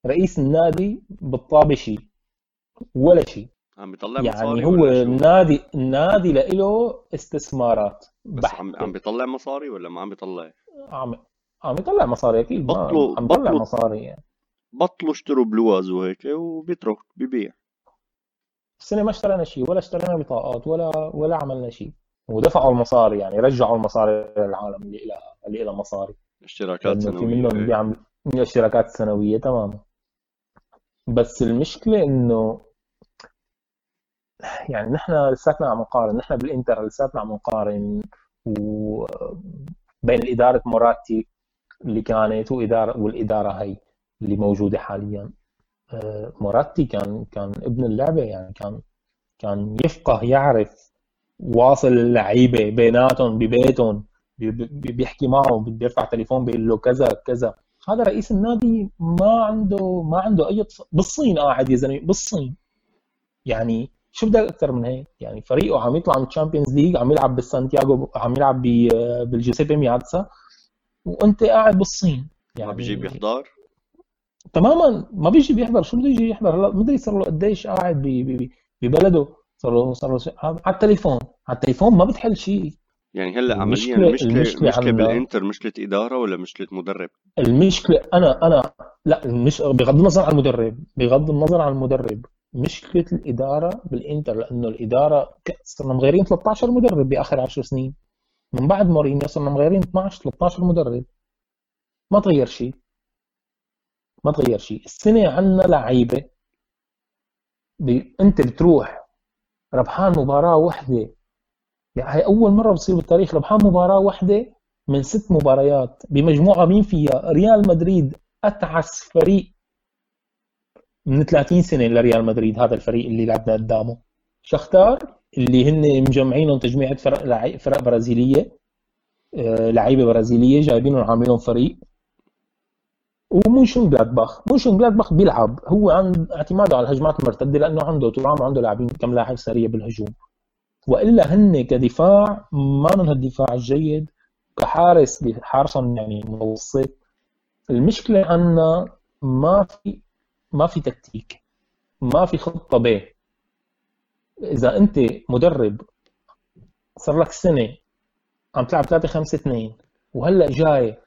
رئيس النادي بالطابشي ولا شيء. عم بيطلع يعني هو النادي النادي له استثمارات. بس عم عم بيطلع مصاري ولا ما عم بيطلع؟ عم عم يطلع مصاري أكيد بطلوا عم بيطلع مصاري يعني. بطلوا اشتروا بلواز وهيك وبيترك ببيع. السنة ما اشترينا شيء ولا اشترينا بطاقات ولا ولا عملنا شيء ودفعوا المصاري يعني رجعوا المصاري للعالم اللي لها اللي لها مصاري. اشتراكات سنويه في منهم بيعمل اشتراكات سنوية تماما. بس المشكلة إنه يعني نحن لساتنا عم نقارن نحن بالإنتر لساتنا عم نقارن وبين إدارة موراتي اللي كانت واداره والإدارة هي اللي موجودة حاليا. آه، موراتي كان كان ابن اللعبة يعني كان كان يفقه يعرف واصل اللعيبة بيناتهم ببيتهم بيحكي معه بيرفع تليفون بيقول له كذا كذا. هذا رئيس النادي ما عنده ما عنده أي بالصين قاعد يا زلمة بالصين. يعني شو بدك أكثر من هيك. يعني فريقه عم يطلع من ال Champions League عم يلعب بالسانتياغو عم يلعب بالجوزيبي مياتزا وأنت قاعد بالصين. يعني ما بيجي بيحضر؟ تماما. ما بيجي بيحضر. شو بده يجي يحضر؟ هلا مدري صار له قديش قاعد ببلده. صار له صار له على التليفون. على التليفون ما بتحل شيء يعني هلأ عمليا المشكلة المشكلة, المشكلة بالإنتر مشكلة إدارة ولا مشكلة مدرب؟ المشكلة أنا أنا لا مش بغض النظر عن المدرب. بغض النظر عن المدرب. مشكلة الإدارة بالإنتر لأنه الإدارة صرنا مغيرين 13 مدرب بآخر 10 سنين. من بعد مورينيو صرنا مغيرين 12 13 مدرب. ما تغير شيء. ما تغير شيء. السنة عندنا لعيبة. أنت بتروح ربحان مباراة واحدة. يعني هي أول مرة بتصير بالتاريخ ربحان مباراة واحدة من ست مباريات بمجموعة مين فيها؟ ريال مدريد أتعس فريق من 30 سنة لريال مدريد هذا الفريق اللي لعبنا قدامه. شختار اللي هن مجمعينهم تجميعة فرق فرق برازيلية. آه، لعيبة برازيلية جايبينهم عاملين فريق. ومونشن جلادباخ مونشن جلادباخ بيلعب هو عند اعتماده على الهجمات المرتده لأنه عنده تورام عنده لاعبين كم لاعب سريع بالهجوم. وإلا هن كدفاع ما لهم الدفاع الجيد كحارس حارسهم يعني متوسط المشكلة عندنا ما في ما في تكتيك ما في خطة ب إذا أنت مدرب صار لك سنة عم تلعب 3 5 2 وهلأ جاي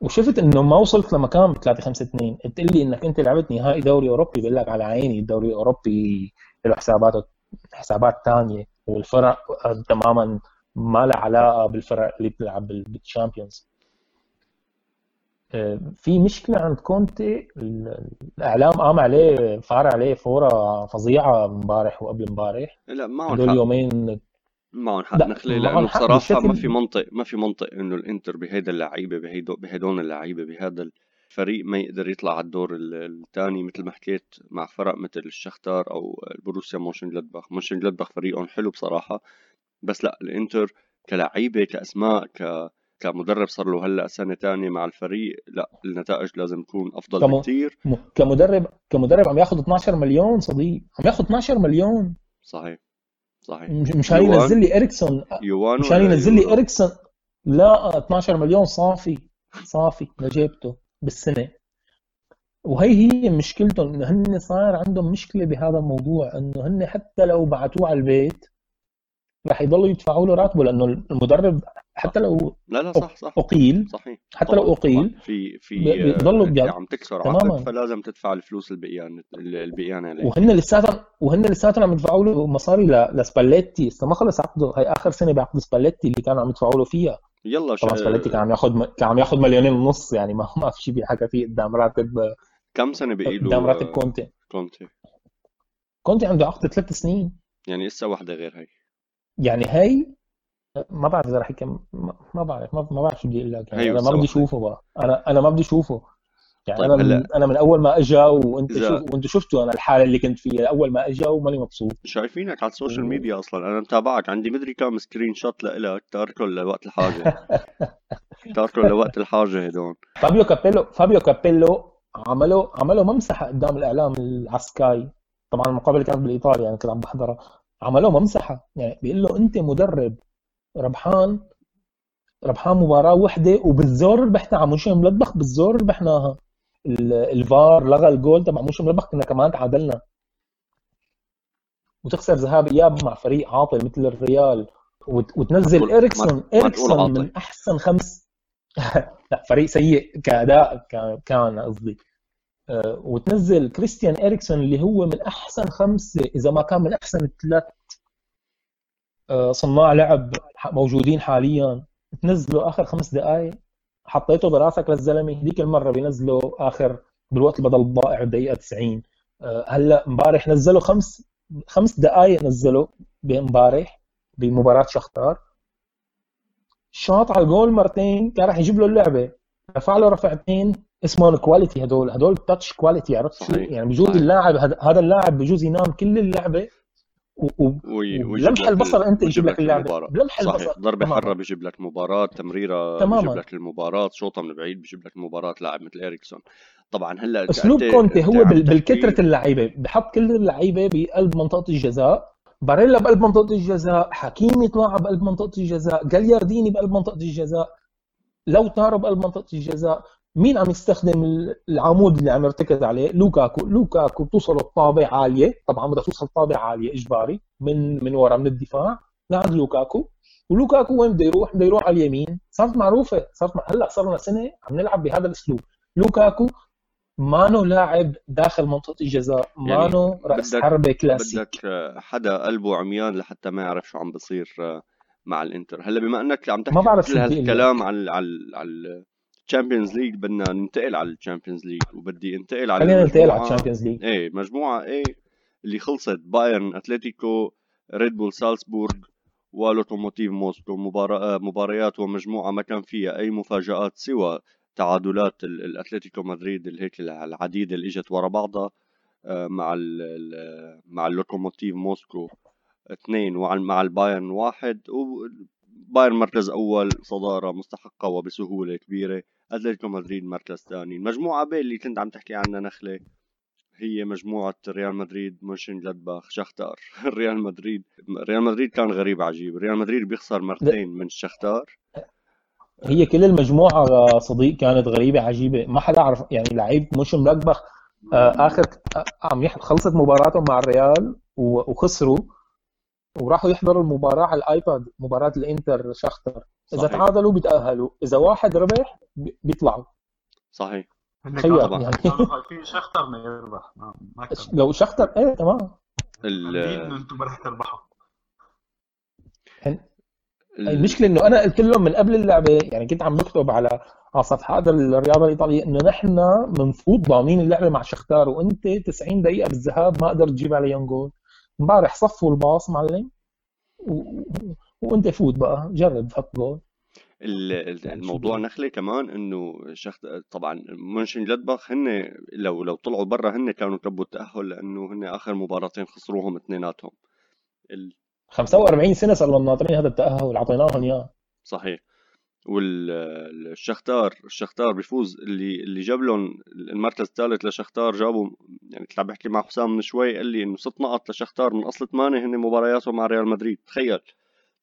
وشفت إنه ما وصلت لمكان ب 3 5 2 تقول لي إنك أنت لعبت نهائي دوري أوروبي بقول لك على عيني الدوري الأوروبي له حسابات حسابات ثانية والفرق تماما ما لها علاقة بالفرق اللي بتلعب بال Champions في مشكلة عند كونتي الإعلام قام عليه فار عليه فورة فظيعة امبارح وقبل امبارح. لا معهم حق يومين معهم حق نخلي لأنه بصراحة ما في منطق ما في منطق إنه الإنتر بهيدا اللعيبة بهدول اللعيبة بهذا الفريق ما يقدر يطلع على الدور الثاني مثل ما حكيت مع فرق مثل الشختار أو البروسيا مونشن جلادباخ مونشن جلادباخ فريقهم حلو بصراحة. بس لا الإنتر كلعيبة كأسماء ك كمدرب صار له هلأ سنة ثانية مع الفريق لأ النتائج لازم تكون أفضل كم... بكثير كمدرب كمدرب عم ياخذ 12 مليون صديق. عم ياخذ 12 مليون. صحيح صحيح. مشان ينزل لي إريكسون. مشان ينزل لي إريكسون. لا 12 مليون صافي. صافي لجيبته بالسنة. وهي هي مشكلتهم إنه هن صار عندهم مشكلة بهذا الموضوع إنه هن حتى لو بعتوه على البيت رح يضلوا يدفعوا له راتبه لأنه المدرب حتى لو لا لا صح صح. أقيل صحيح. حتى لو أقيل في في بيضلوا يعني عم تكسر عقد فلازم تدفع الفلوس البقيان البقيان وهن لساتهم وهن لساتهم عم يدفعوا له مصاري لسباليتي. لسه ما خلص عقده هي آخر سنة بعقد سباليتي اللي كانوا عم يدفعوا له فيها. يلا طبعا سباليتي كان عم ياخذ كان عم ياخذ مليونين ونص يعني ما ما في شيء بيحكى فيه قدام راتب كم سنة بقي له قدام راتب كونتي؟ كونتي؟ كونتي عنده عقد ثلاث سنين. يعني لسه واحدة غير هي. يعني هي ما بعرف إذا رح يكمل ما بعرف ما, بعرف شو بدي أقول لك يعني. أنا ما بدي أشوفه بقى. أنا أنا ما بدي أشوفه. يعني طيب أنا من أنا من أول ما اجى وأنت إذا... شوف وأنت شفتوا أنا الحالة اللي كنت فيها أول ما اجى وماني مبسوط. شايفينك على ال social media أصلا. أنا متابعك. عندي مدري كم screenshot لك تاركه لوقت الحاجة. تاركه لوقت الحاجة هدول. فابيو كابيلو فابيو كابيلو عملوا عملوا ممسحه قدام الإعلام على Sky طبعا المقابله كانت بالايطالي يعني كنت عم بحضرها عملوه ممسحه يعني بيقول له أنت مدرب. ربحان ربحان مباراة وحدة وبالزور ربحنا على مونشن جلادباخ بالزور ربحناها. الفار لغى الجول تبع مونشن جلادباخ كنا كمان تعادلنا. وتخسر ذهاب إياب مع فريق عاطل مثل الريال. وتنزل إريكسون. إريكسون من أحسن خمس لا فريق سيء كأداء كان قصدي. آه، وتنزل كريستيان إريكسون اللي هو من أحسن خمسة إذا ما كان من أحسن ثلاث صناع لعب موجودين حاليا. تنزله آخر خمس دقائق حطيته براسك للزلمة. هذيك المرة بينزلوا آخر بالوقت اللي بضل ضائع الدقيقه 90 آه، هلأ امبارح نزلوا خمس خمس دقائق نزلوا بامبارح بمباراة شختار شاط على الجول مرتين كان راح يجيب له اللعبة. رفع له رفعتين اسمهم quality هدول. هدول touch quality عرفت شو؟ يعني بجوز اللاعب هذا اللاعب بجوز ينام كل اللعبة. ولمح البصر أنت يجيب لك اللعبة. بلمح البصر ضربه حره بيجيب لك مباراة تمريرة تماما. بيجيب لك المباراة شوطه من بعيد بيجيب لك المباراه لاعب مثل اريكسون طبعا هلأ أسلوب كونتي هو بالكترة اللعيبة. بحط كل اللعيبة بقلب منطقة الجزاء. باريلا بقلب منطقة الجزاء. حكيمي طلع بقلب منطقة الجزاء. جاليارديني بقلب منطقة الجزاء. لاوتارو بقلب منطقة الجزاء. مين عم يستخدم العمود اللي عم يرتكز عليه؟ لوكاكو. لوكاكو بتوصل الطابه عالية. طبعا بدها توصل طابة عالية إجباري من من ورا من الدفاع. لعند لوكاكو. ولوكاكو وين بده يروح؟ بده يروح على اليمين. صارت معروفة. صارت هلأ صار لنا سنة عم نلعب بهذا الأسلوب. لوكاكو مانو لاعب داخل منطقة الجزاء. يعني مانو يعني راس حربة كلاسيك. بدك حدا قلبه عميان لحتى ما يعرف شو عم بصير مع الإنتر. هلأ بما إنك عم تحكي ما بعرف كل هالكلام على على على ال Champions League بدنا ننتقل على ال Champions League وبدي انتقل على خلينا ننتقل على ال Champions League إيه مجموعة A اللي خلصت بايرن اتلتيكو ريد بول سالزبورغ ولوكوموتيف موسكو. مباراة مباريات ومجموعة ما كان فيها أي مفاجآت سوى تعادلات الأتلتيكو مدريد اللي هيك العديدة اللي إجت ورا بعضها آه، مع ال مع اللوكوموتيف موسكو اثنين ومع البايرن واحد. وبايرن مركز أول صدارة مستحقة وبسهولة كبيرة. اتلتيكو مدريد مركز ثاني. المجموعة ب اللي كنت عم تحكي عنها نخلة هي مجموعة ريال مدريد مونشن جلادباخ شختار. ريال مدريد ريال مدريد كان غريب عجيب. ريال مدريد بيخسر مرتين من الشختار هي كل المجموعة صديق كانت غريبة عجيبة. ما حدا عرف يعني لعيب مونشن جلادباخ آه، اخر آه، عم خلصت مباراتهم مع الريال وخسروا. وراحوا يحضروا المباراة على الآيباد مباراة الإنتر شختر إذا صحيح. تعادلوا بيتاهلوا إذا واحد ربح بيطلعوا. صحيح. تخيل يعني. في شختر ما يربح. ما لو شختر إيه تمام. أنتم رح تربحوا. المشكلة إنه أنا قلت لهم من قبل اللعبة يعني كنت عم بكتب على على صفحات الرياضة الإيطالية إنه نحن بنفوت ضامنين اللعبة مع شختار وأنت 90 دقيقة بالذهاب ما قدرت تجيب عليهم جول امبارح صفوا الباص معلم و... وانت فوت بقى جرب حط جول. يعني الموضوع نخله كمان إنه شخص طبعا مونشن جلادباخ هن لو لو طلعوا برا هن كانوا كبوا التأهل لأنه هن آخر مباراتين خسروهم اثنيناتهم. ال... 45 سنة صار لهم ناطرين هذا التأهل أعطيناهم إياه. صحيح. والشختار الشختار بيفوز اللي اللي جاب لهم المركز الثالث لشختار جابوا يعني كنت عم بحكي مع حسام من شوي قال لي إنه ست نقط لشختار من أصل ثمانية هن مبارياتهم مع ريال مدريد تخيل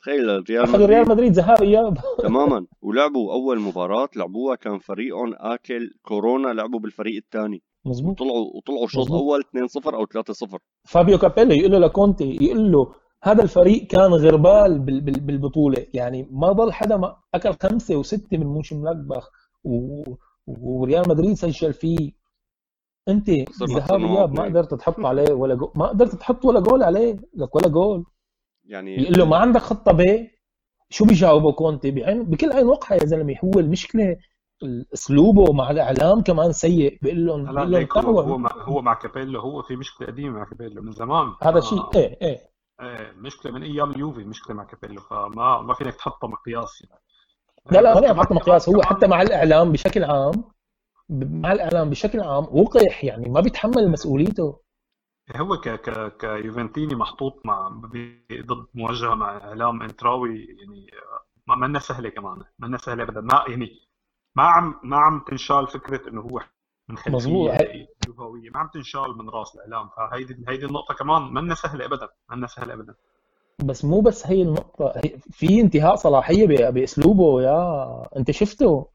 تخيل ريال مدريد ريال مدريد. ذهاب اياب تماما ولعبوا أول مباراة لعبوها كان فريقهم آكل كورونا لعبوا بالفريق الثاني. مزبوط وطلعوا وطلعوا شوط اول 2-0 أو 3-0 فابيو كابيلو يقول له لكونتي يقول له هذا الفريق كان غربال بالبطولة. يعني ما ضل حدا ما أكل خمسة وستة من مونشنغلادباخ و... وريال مدريد سجل فيه. أنت ذهاب اياب ما قدرت تحط عليه ولا جول ما قدرت تحط ولا جول عليه. لك ولا جول يعني يقول له ما عندك خطة ب شو بيجاوبه كونتي؟ بعين بكل عين وقحه يا زلمة. هو المشكلة اسلوبه مع الإعلام كمان سيء. بيقول لهم لا لا هو مع, هو مع كابيلو. هو في مشكلة قديمة مع كابيلو من زمان. هذا شيء آه. إيه إيه إيه. مشكلة من أيام اليوفي مشكلة مع كابيلو فما ما فينك تحطه مقياس يعني. لا لا ما تحطه مقياس. هو حتى مع الإعلام بشكل عام مع الإعلام بشكل عام وقح يعني ما بيتحمل مسؤوليته. هو ك ك كيوفنتيني محطوط مع ضد مواجهه مع إعلام إنتراوي يعني ما منا سهلة كمان منا سهلة ابدا. ما يعني ما عم ما عم تنشال فكرة إنه هو من خلفية لغويه ما عم تنشال من راس الإعلام. فهيدي هيدي النقطة كمان منا سهلة ابدا منا سهلة ابدا. بس مو بس هي النقطة هي في انتهاء صلاحية بأسلوبه يا أنت شفته؟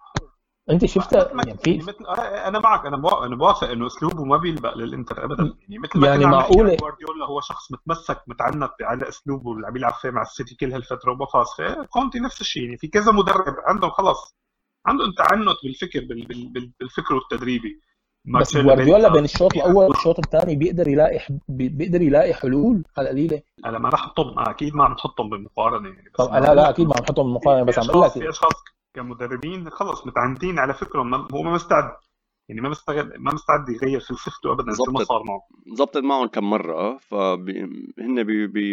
أنت شفت يعني في مثل أنا معك أنا أنا بوافق إنه أسلوبه ما بيلبق للإنتر ابدا. يعني مثل ما يعني معقولة؟ جوارديولا هو شخص متمسك متعنت على أسلوبه اللي عم يلعب فيه مع السيتي كل هالفترة وما فاز فيه. كونتي نفس الشيء يعني في كذا مدرب عندهم خلص عندهم تعنت بالفكر بالفكر التدريبي. بس جوارديولا بين الشوط الأول والشوط الثاني بيقدر يلاقي بيقدر يلاقي حلول على القليلة. أنا ما رح أحطهم. أكيد ما عم نحطهم بالمقارنة يعني بس طب لا لا أكيد ما عم نحطهم بالمقارنة بس عم أقول لك في أشخاص كمدربين خلص متعنتين على فكرهم هو ما مستعد. يعني ما مستعد ما مستعد يغير فلسفته ابدا زي ما صار معه. زبطت معهم كم مرة فهن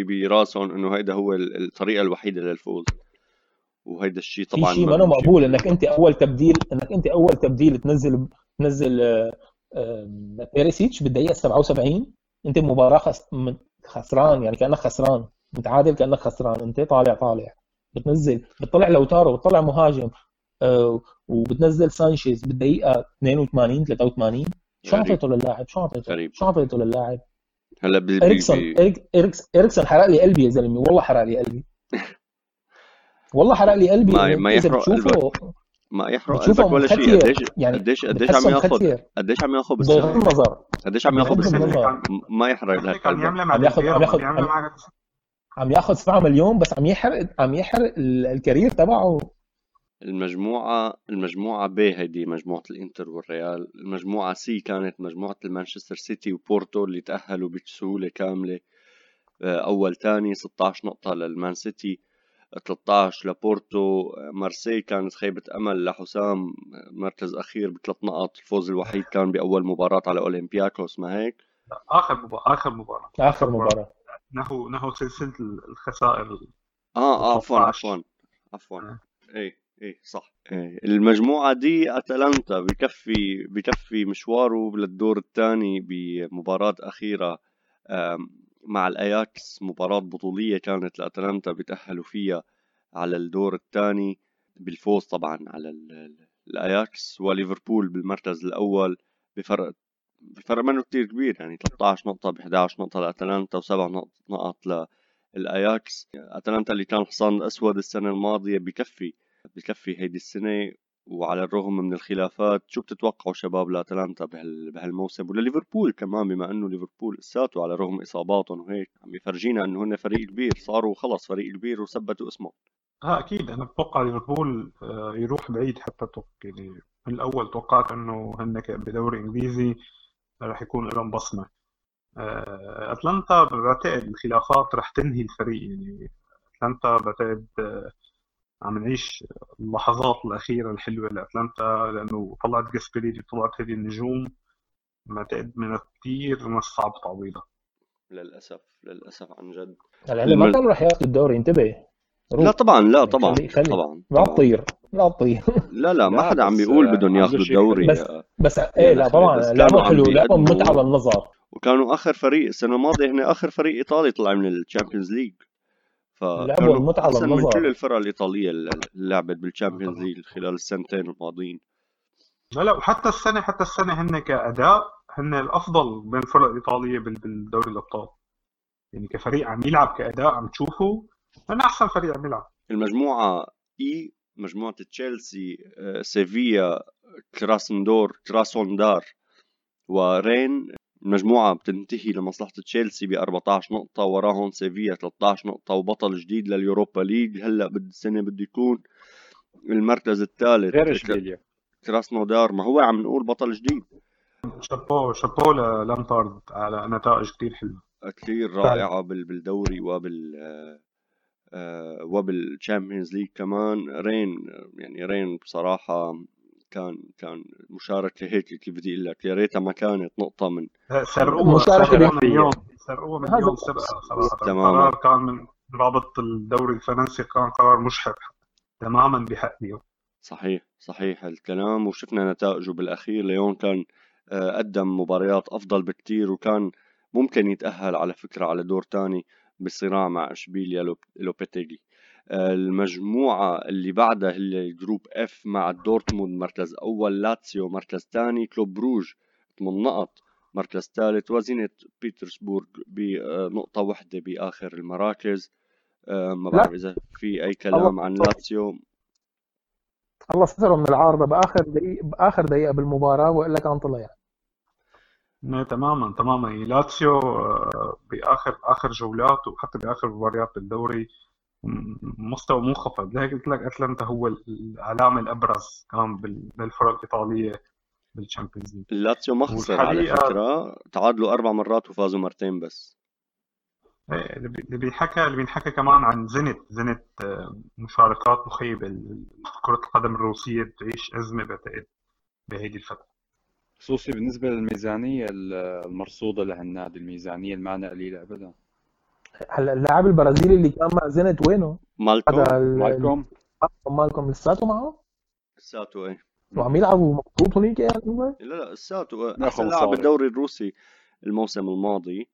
براسهم إنه هيدا هو الطريقة الوحيدة للفوز. وهيدا الشيء طبعا في شيء ما مقبول إنك أنت أول تبديل إنك أنت أول تبديل تنزل تنزل آه، آه، بيريسيتش بالدقيقة 77 انت مباراة خسران يعني كأنك خسران. متعادل كأنك خسران. انت طالع طالع. بتنزل بتطلع لوتارو بتطلع مهاجم آه وبتنزل سانشيز بالدقيقة 82 83 شو اعطيته للاعب شو اعطيته شو اعطيته للاعب هلا بي إريكسون إريكسون حرق لي قلبي يا زلمة. والله حرق لي قلبي. والله حرق لي قلبي. ما, ما يحرق قلبك. ما يحرق قلبك ولا شيء. قديش يعني قديش قديش عم ياخذ قديش عم ياخذ بالسنه النظر. قديش عم ياخذ بالسنه ما يحرق قلبك. عم ياخذ عم ياخذ عم ياخذ 7 مليون بس عم يحرق عم يحرق ال career تبعه. المجموعة المجموعة ب هيدي مجموعة الإنتر والريال، المجموعة C كانت مجموعة المانشستر سيتي وبورتو اللي تأهلوا بسهولة كاملة. آه، أول تاني 16 نقطة للمان سيتي. 13 لبورتو مارسي كانت خيبة أمل لحسام مركز أخير بثلاث نقط الفوز الوحيد كان بأول مباراة على أولمبياكوس ما هيك؟ آخر مباراة آخر مباراة آخر مباراة نهو نهو سلسله الخسائر آه آه عفوا عفوا عفوا آه. إيه إيه صح إيه. المجموعة دي أتلانتا بكفي بكفي مشواره للدور الثاني بمباراة أخيرة مع الأياكس مباراة بطولية كانت لأتلانتا بتأهلوا فيها على الدور الثاني بالفوز طبعا على الأياكس وليفربول بالمركز الأول بفرق الفرق منه كتير كبير يعني 13 نقطة ب 11 نقطة لأتلانتا وسبع نقط للأياكس. أتلانتا اللي كان حصان الأسود السنة الماضية بكفي بكفي هيدي السنة وعلى الرغم من الخلافات شو بتتوقعوا شباب لاتلانتا بهالموسم؟ وليفربول كمان بما إنه ليفربول لساته على رغم إصاباتهم وهيك عم يفرجينا إنه هن فريق كبير صاروا خلص فريق كبير وثبتوا اسمه آه أكيد أنا بتوقع ليفربول آه، يروح بعيد حتى يعني من الأول توقعت إنه هن بدوري إنجليزي راح يكون لهم بصمة. آه، أتلانتا بعتقد الخلافات راح تنهي الفريق يعني أتلانتا بعتقد آه، عم نعيش اللحظات الأخيرة الحلوة لأتلانتا لأنه طلعت جاسبريدي وطلعت هذه النجوم بعتقد من كثير من الصعب تعويضها. للأسف للأسف عن جد. يعني ما كانوا راح ياخذوا الدوري انتبه. لا طبعا لا طبعا خلي خلي. طبعا. لا تطير لا تطير. لا لا ما حدا عم بيقول بدهم ياخذوا الدوري. بس بس إيه لا طبعا لعبوا حلو لعبوا متعه للنظر وكانوا آخر فريق السنة الماضية هن آخر فريق إيطالي طلع من ال Champions League. لعبوا المتعة للنظر من كل الفرق الإيطالية اللي لعبت بال Champions League خلال السنتين الماضيين. لا لا وحتى السنة حتى السنة هن كأداء هن الأفضل بين الفرق الإيطالية بالدوري الأبطال. يعني كفريق عم يلعب كأداء عم تشوفه هن أحسن فريق عم يلعب. المجموعة اي مجموعة تشيلسي آه، سيفيا كراسندور كراسوندار ورين المجموعة بتنتهي لمصلحة تشيلسي ب 14 نقطة وراهم سيفيا 13 نقطة وبطل جديد لل Europa League. هلأ بد السنة بده يكون المركز الثالث. غير إشبيليا. كراسنودار ما هو عم نقول بطل جديد. chapeau chapeau للامبارد على نتائج كثير حلوة. كثير رائعة بالدوري وبال وبال Champions League كمان. رين يعني رين بصراحة كان كان مشاركة هيك كيف بدي أقول لك يا ريتها ما كانت نقطة من سرقوها سرقوها من ليون سرقوها من ليون سرقه صراحة. القرار كان من رابطة الدوري الفرنسي كان قرار مجحف تماما بحق ليون صحيح صحيح الكلام وشفنا نتائجه بالأخير. ليون كان آه، قدم مباريات أفضل بكتير وكان ممكن يتأهل على فكرة على دور تاني بالصراع مع إشبيليا لوبيتيجي. المجموعة اللي بعدها هي group F مع دورتموند مركز أول لاتسيو مركز ثاني كلوب بروج 8 نقط مركز ثالث وزينيت بيترسبورغ بنقطة واحدة بآخر المراكز. آه، ما بعرف إذا في أي كلام عن لاتسيو. الله ستره من العارضة بآخر دقيقة بآخر دقيقة بالمباراة وإلا كان طلع. يعني. تماما تماما. لاتسيو آه، بآخر آخر جولات وحتى بآخر مباريات بالدوري مستوى منخفض لهيك قلت لك أتلانتا هو العلامة الأبرز كان بالفرق الإيطالية بال Champions League لاتسيو ما خسر على فكرة. تعادلوا أربع مرات وفازوا مرتين بس. إيه، اللي بيحكى اللي بينحكى كمان عن زنت زنت آه، مشاركات مخيبة. كرة القدم الروسية بتعيش أزمة بعتقد بهيدي الفترة. خصوصي بالنسبة للميزانية المرصودة لهالنادي الميزانية المانا قليله ابدا. اللاعب البرازيلي اللي كان مع زينت وينه؟ مالكوم. مالكوم. مالكوم لساته معه؟ لساته إيه. وعم يلعبوا مبسوط هنيك يعني؟ لا لا لساته. أحسن لاعب بالدوري الروسي الموسم الماضي.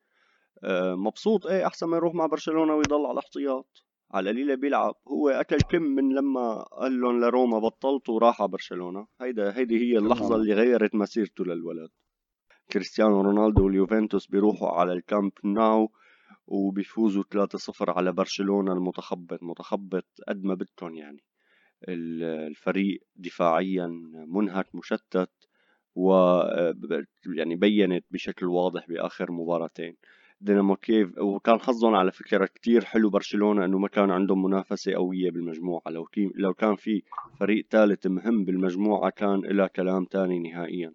آه، مبسوط إيه أحسن ما يروح مع برشلونة ويضل على الاحتياط. على القليله بيلعب. هو أكل كم من لما قال لهم لروما بطلت وراح على برشلونة. هيدا هيدي هي اللحظة اللي غيرت مسيرته للولد. كريستيانو رونالدو واليوفنتوس بيروحوا على الكامب ناو وبيفوزوا 3-0 على برشلونة المتخبط متخبط قد ما بدكم يعني. الفريق دفاعيا منهك مشتت و يعني بينت بشكل واضح بآخر مباراتين. دينامو كيف وكان حظهم على فكرة كتير حلو برشلونة إنه ما كان عندهم منافسة قوية بالمجموعة. لو لو كان في فريق ثالث مهم بالمجموعة كان لها كلام تاني نهائيا.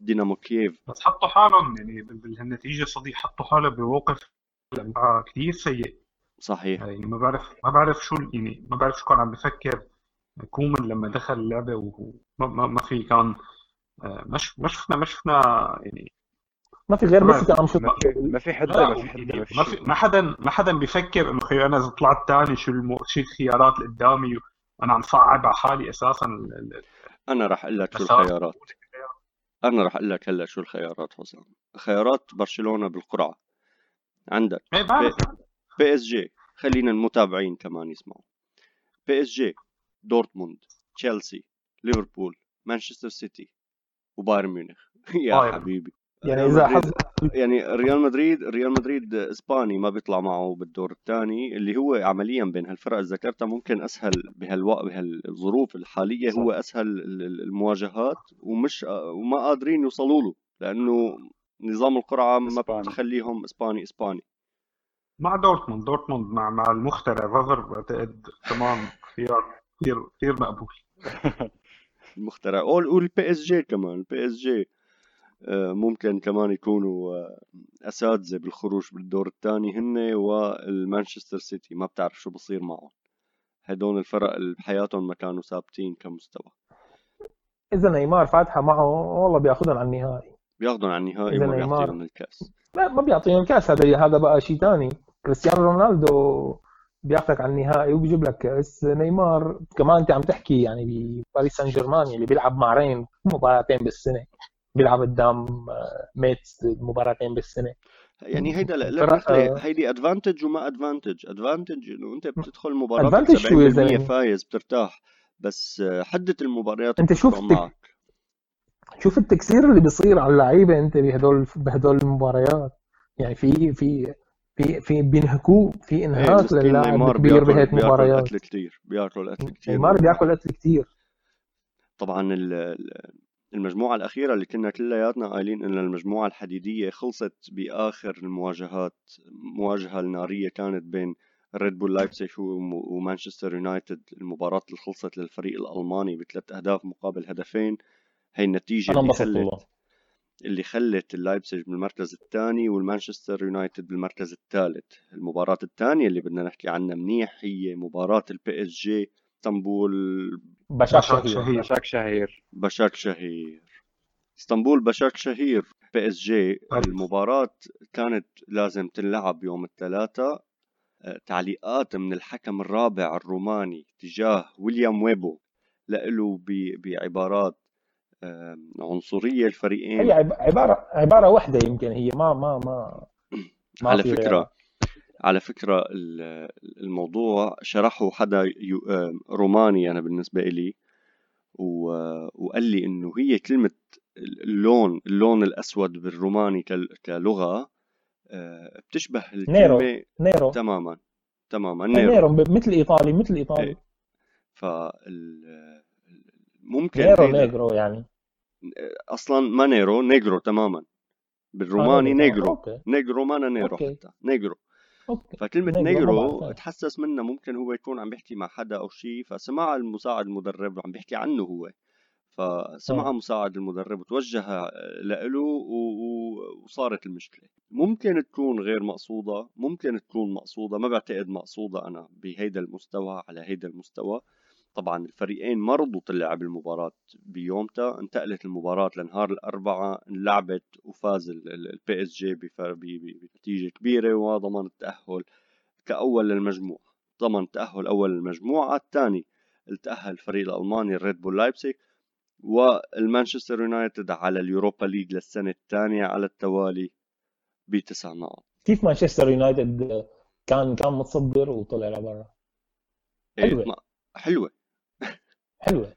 دينامو كييف بس حطوا حالهم يعني بالنتيجة صديق حطوا حالهم بموقف كثير سيء. صحيح. يعني ما بعرف ما بعرف شو يعني ما بعرف شو كان عم بفكر كومن لما دخل اللعبة وما ما, ما في كان آه، ما ما شفنا ما شفنا يعني ما في غير ميسي كان عم ما في حدا ما في حدا ما في ما حدا ما حدا بيفكر إنه خي أنا إذا طلعت ثاني شو المو... شو الخيارات اللي قدامي وأنا عم صعب على حالي أساسا أنا راح أقول لك شو الخيارات. أنا راح أقول لك هلأ شو الخيارات حسام. خيارات برشلونة بالقرعة. عندك. إيه، بي اس جي خلينا المتابعين كمان يسمعوا. بي اس جي دورتموند تشيلسي ليفربول مانشستر سيتي وبايرن ميونخ. يا حبيبي. يعني إذا حظ يعني ريال مدريد ريال مدريد إسباني ما بيطلع معه بالدور الثاني اللي هو عمليا بين هالفرق اللي ذكرتها ممكن أسهل بهالوقت بهالظروف الحالية هو أسهل المواجهات ومش وما قادرين يوصلوا له لأنه نظام القرعة ما بتخليهم إسباني إسباني. مع دورتموند. دورتموند مع مع المخترع فافر بعتقد كمان خيار كثير كثير مقبول. المخترع. والبي اس جي كمان. البي اس جي ممكن كمان يكونوا آه، أساتذة بالخروج بالدور الثاني هن والمانشستر سيتي. ما بتعرف شو بصير معهم. هدول الفرق اللي بحياتهم ما كانوا ثابتين كمستوى. إذا نيمار فاتحة معه والله بيأخذهم على النهائي. بياخذهم على النهائي وما بيعطيهم الكأس. لا ما بيعطيهم الكأس هذا هذا بقى شيء ثاني كريستيانو رونالدو بياخذك على النهائي وبيجيب لك كاس نيمار. كمان أنت عم تحكي يعني بباريس سان جيرمان اللي بيلعب مع رين مباراتين بالسنة. بيلعب قدام ميتس مباراتين بالسنة. يعني هيدا لا هيدي advantage وما advantage advantage إنه أنت بتدخل مباراة 70% فايز بترتاح. بس حده المباريات أنت شوف معك. شوف التكسير اللي بيصير على اللعيبة انت بهدول بهدول المباريات. يعني في في في في بينهكوه في إنهاك إيه، للاعب كبير بهيك مباريات بياكل اكل كثير بياكل اكل كثير نيمار بياكل اكل كثير طبعا المجموعة الأخيرة اللي كنا كلياتنا قايلين إن المجموعة الحديدية خلصت بآخر المواجهات مواجهة النارية كانت بين ريد بول لايبسيش ومانشستر يونايتد المباراة اللي خلصت للفريق الألماني بثلاث أهداف مقابل هدفين. هي النتيجة أنا اللي خلت اللي خلت اللايبزيج بالمركز الثاني والمانشستر يونايتد بالمركز الثالث. المباراة الثانية اللي بدنا نحكي عنها منيح هي مباراة البي اس جي اسطنبول باشاك شهير. باشاك شهير. باشاك شهير. إسطنبول باشاك شهير. بي اس جي المباراة كانت لازم تنلعب يوم الثلاثاء آه، تعليقات من الحكم الرابع الروماني تجاه ويليام ويبو. لإله بعبارات عنصرية الفريقين. هي عبارة عبارة واحدة يمكن هي ما ما ما, ما على فكرة على فكرة الموضوع شرحه حدا روماني أنا بالنسبة لي وقال لي إنه هي كلمة اللون اللون الأسود بالروماني كلغة آه، بتشبه الكلمة نيرو نيرو. تماما تماما نيرو, نيرو. مثل إيطالي مثل إيطالي. إيه. فال ممكن نيرو negro يعني. أصلا ما نيرو negro تماما. بالروماني negro okay. negro ما نيرو okay. حتى. negro. okay. فكلمة negro تحسس منها ممكن هو يكون عم بيحكي مع حدا أو شيء فسمع المساعد المدرب وعم بيحكي عنه هو. فسمع مساعد المدرب وتوجه له وصارت المشكلة. ممكن تكون غير مقصودة ممكن تكون مقصودة. ما بعتقد مقصودة أنا بهيدا المستوى على هيدا المستوى. طبعا الفريقين ما رضوا تلعب المباراة بيومتها انتقلت المباراة لنهار الأربعاء انلعبت وفاز البي اس جي بنتيجة كبيرة وضمن التأهل كأول للمجموعة ضمن تأهل أول للمجموعة الثاني التأهل الفريق الألماني الريد بول لايبسيك والمانشستر يونايتد على اليوروبا ليج للسنة الثانية على التوالي بتسع نقاط. كيف مانشستر يونايتد كان كان متصدر وطلع لبرا؟ حلوة. حلوة. حلوة.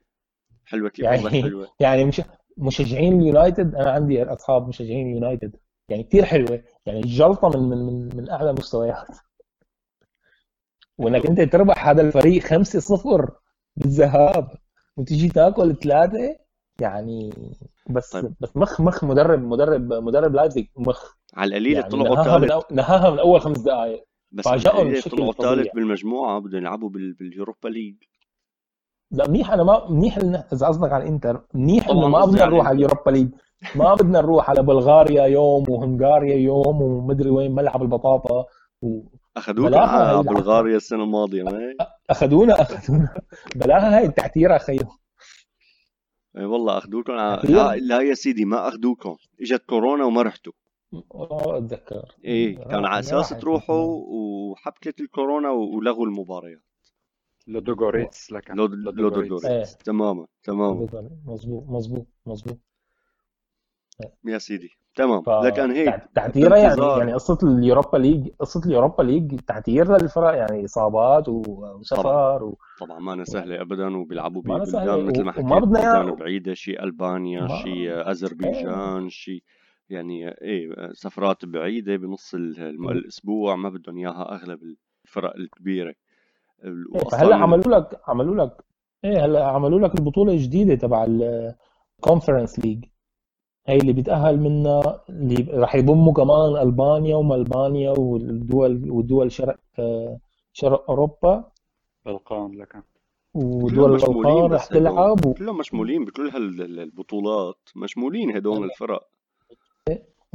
حلوة كيف يعني حلوة. يعني مش مشجعين اليونايتد أنا عندي اصحاب مشجعين اليونايتد. يعني كثير حلوة. يعني جلطة من من من, من أعلى مستويات. وإنك أنت تربح هذا الفريق 5-0 بالذهاب وتيجي تاكل ثلاثة يعني بس طيب. بس مخ مخ مدرب مدرب مدرب لايبزيج مخ. على القليل يعني طلعوا ثالث نهاها من أول خمس دقائق بس فاجأهم طلعوا ثالث بالمجموعة بدهم يلعبوا باليوروبا ليج. لا منيح أنا ما منيح إذا قصدك على الإنتر منيح إنه ما بدنا نروح على اليوروبا ليج. ما بدنا نروح على بلغاريا يوم وهنغاريا يوم ومدري وين ملعب البطاطا. و... اخذونا على بلغاريا السنة الماضية ما أخذونا أخذونا. بلاها هاي التعتيره خيو إي والله أخذوكم لا, لا يا سيدي ما أخذوكم. إجت كورونا وما رحتوا. آه أتذكر. إيه كان على أساس تروحوا وحبكت الكورونا ولغوا المباريات. لودوغوريتس لكن لودوغوريتس. إيه. تماما تماما. مظبوط مظبوط مظبوط يا سيدي تمام ف... لكن هيك تعتيره يعني يعني قصة اليوروبا ليج قصة اليوروبا ليج تعتير للفرق يعني إصابات وسفر طبعا, و... طبعا ما سهلة ابدا وبيلعبوا ببلدان مثل ما حكيت بلدان بعيدة شيء ألبانيا ما... شيء أذربيجان إيه. شيء يعني إيه سفرات بعيدة بنص الأسبوع ما بدهم إياها أغلب الفرق الكبيرة. هلأ عملوا لك عملوا لك إيه هلأ عملوا لك البطولة الجديدة تبع ال Conference League هي اللي بيتأهل منها اللي راح يضموا كمان ألبانيا وما البانيا والدول والدول شرق شرق أوروبا. بلقان لك. ودول البلقان رح تلعب و... كلهم مشمولين بكل هالبطولات مشمولين هدول الفرق.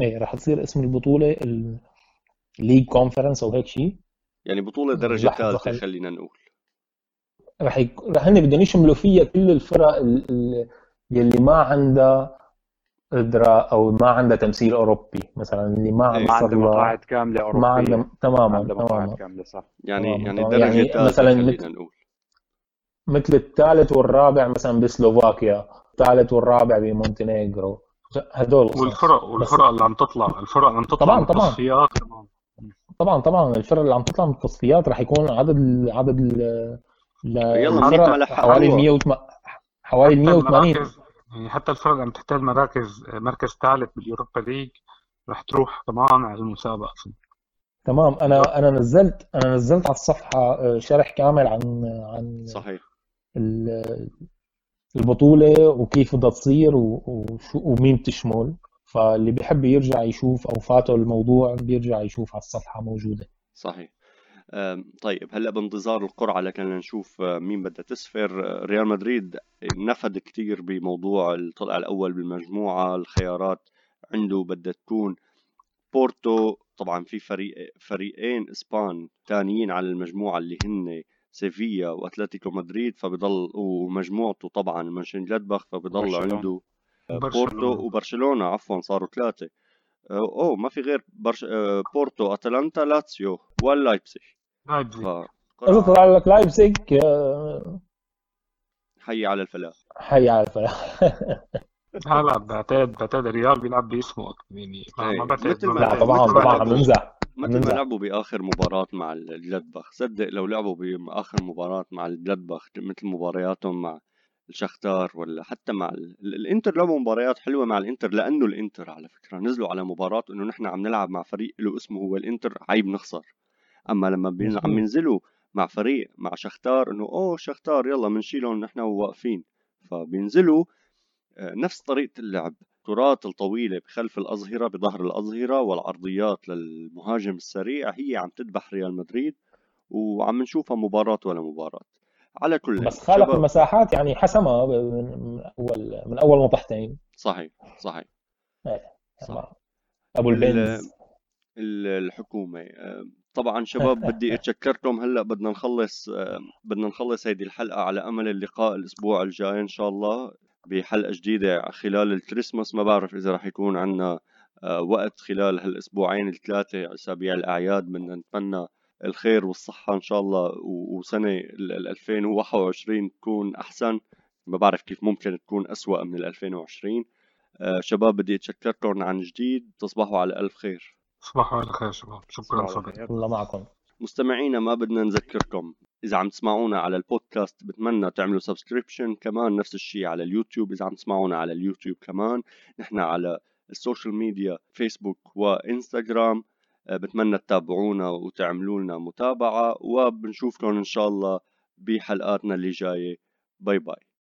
إيه رح تصير اسم البطولة ال League Conference أو هيك شيء يعني بطولة درجة ثالثة خلينا نقول. رح يك... رح هن بدهم يشملوا فيها كل الفرق اللي ما عندها قدرة أو ما عندها تمثيل أوروبي مثلا اللي ما إيه. ما عندها مقاعد كاملة اوروبية ما عندها تماما عندها مقاعد كاملة صح. يعني تماما. يعني درجة يعني مثلا خلينا نقول. مثل الثالث والرابع مثلا بسلوفاكيا الثالث والرابع بمونتينيغرو. هدول والفرق والفرق اللي عم تطلع الفرق اللي عم تطلع طبعا طبعا طبعا طبعا الفرق اللي عم تطلع من التصفيات رح يكون عدد ال عدد ال يلا حوالي 180 حوالي 180 يعني حتى الفرق اللي عم تحتاج مراكز مركز ثالث باليوروبا ليج رح تروح كمان على المسابقة. تمام. أنا أنا نزلت أنا نزلت على الصفحة آه، شرح كامل عن عن صحيح. البطولة وكيف بدها تصير ومين بتشمل. فاللي بيحب يرجع يشوف أو فاته الموضوع بيرجع يشوف على الصفحة موجودة. صحيح. طيب هلأ بانتظار القرعة لكن نشوف آه، مين بدها تسفر. آه، ريال مدريد نفد كثير بموضوع الطلع الأول بالمجموعة الخيارات عنده بدها تكون بورتو. طبعا في فريق فريقين إسبان ثانيين على المجموعة اللي هن سيفيا وأتلتيكو مدريد فبضل ومجموعته طبعا مونشنجلادباخ فبضل عنده بورتو وبرشلونة عفوا صاروا ثلاثة. أوه ما في غير برش... آه، بورتو أتلانتا لاتسيو واللايبسيج لايبزيج اذا طلع لك لايبزيج حي على الفلاح. حي على الفلاح. لا بعتقد بعتقد الريال بيلعب باسمه يعني ما, ما بعتقد لا طبعا طبعا عم نمزح مثل ما لعبوا بآخر مباراة مع الجلادباخ. صدق لو لعبوا باخر مباراة مع الجلادباخ مثل مبارياتهم مع الشختار ولا حتى مع ال... الإنتر لعبوا مباريات حلوة مع الإنتر لأنه الإنتر على فكرة نزلوا على مباراة إنه نحن عم نلعب مع فريق له اسمه هو الإنتر عيب نخسر. أما لما بين... عم ينزلوا مع فريق مع شختار إنه أوه شختار يلا بنشيلهم نحن واقفين. فبينزلوا آه، نفس طريقة اللعب. الكرات الطويلة بخلف الأظهرة بظهر الأظهرة والعرضيات للمهاجم السريع هي عم تذبح ريال مدريد وعم نشوفها مباراة ولا مباراة. على كل بس خالف المساحات يعني حسمها من اول من أول نطحتين صحيح صحيح. إيه صح. أبو البنز. الحكومة آه، طبعا شباب بدي أتشكركم. هلأ بدنا نخلص آه، بدنا نخلص هيدي الحلقة على أمل اللقاء الأسبوع الجاي إن شاء الله بحلقة جديدة خلال الكريسماس. ما بعرف إذا راح يكون عندنا آه، وقت خلال هالأسبوعين الثلاثة أسابيع الأعياد بدنا نتمنى الخير والصحة إن شاء الله وسنة 2021 تكون أحسن. ما بعرف كيف ممكن تكون أسوأ من 2020 آه شباب بدي أتشكركم عن جديد. تصبحوا على ألف خير. تصبحوا على خير شباب. شكرا صديقي. الله معكم. مستمعينا ما بدنا نذكركم. إذا عم تسمعونا على البودكاست بتمنى تعملوا subscription كمان. نفس الشيء على اليوتيوب إذا عم تسمعونا على اليوتيوب كمان. نحن على ال social media فيسبوك وإنستغرام. بتمنى تتابعونا وتعملوا لنا متابعة وبنشوفكم إن شاء الله بحلقاتنا اللي جاية. باي باي.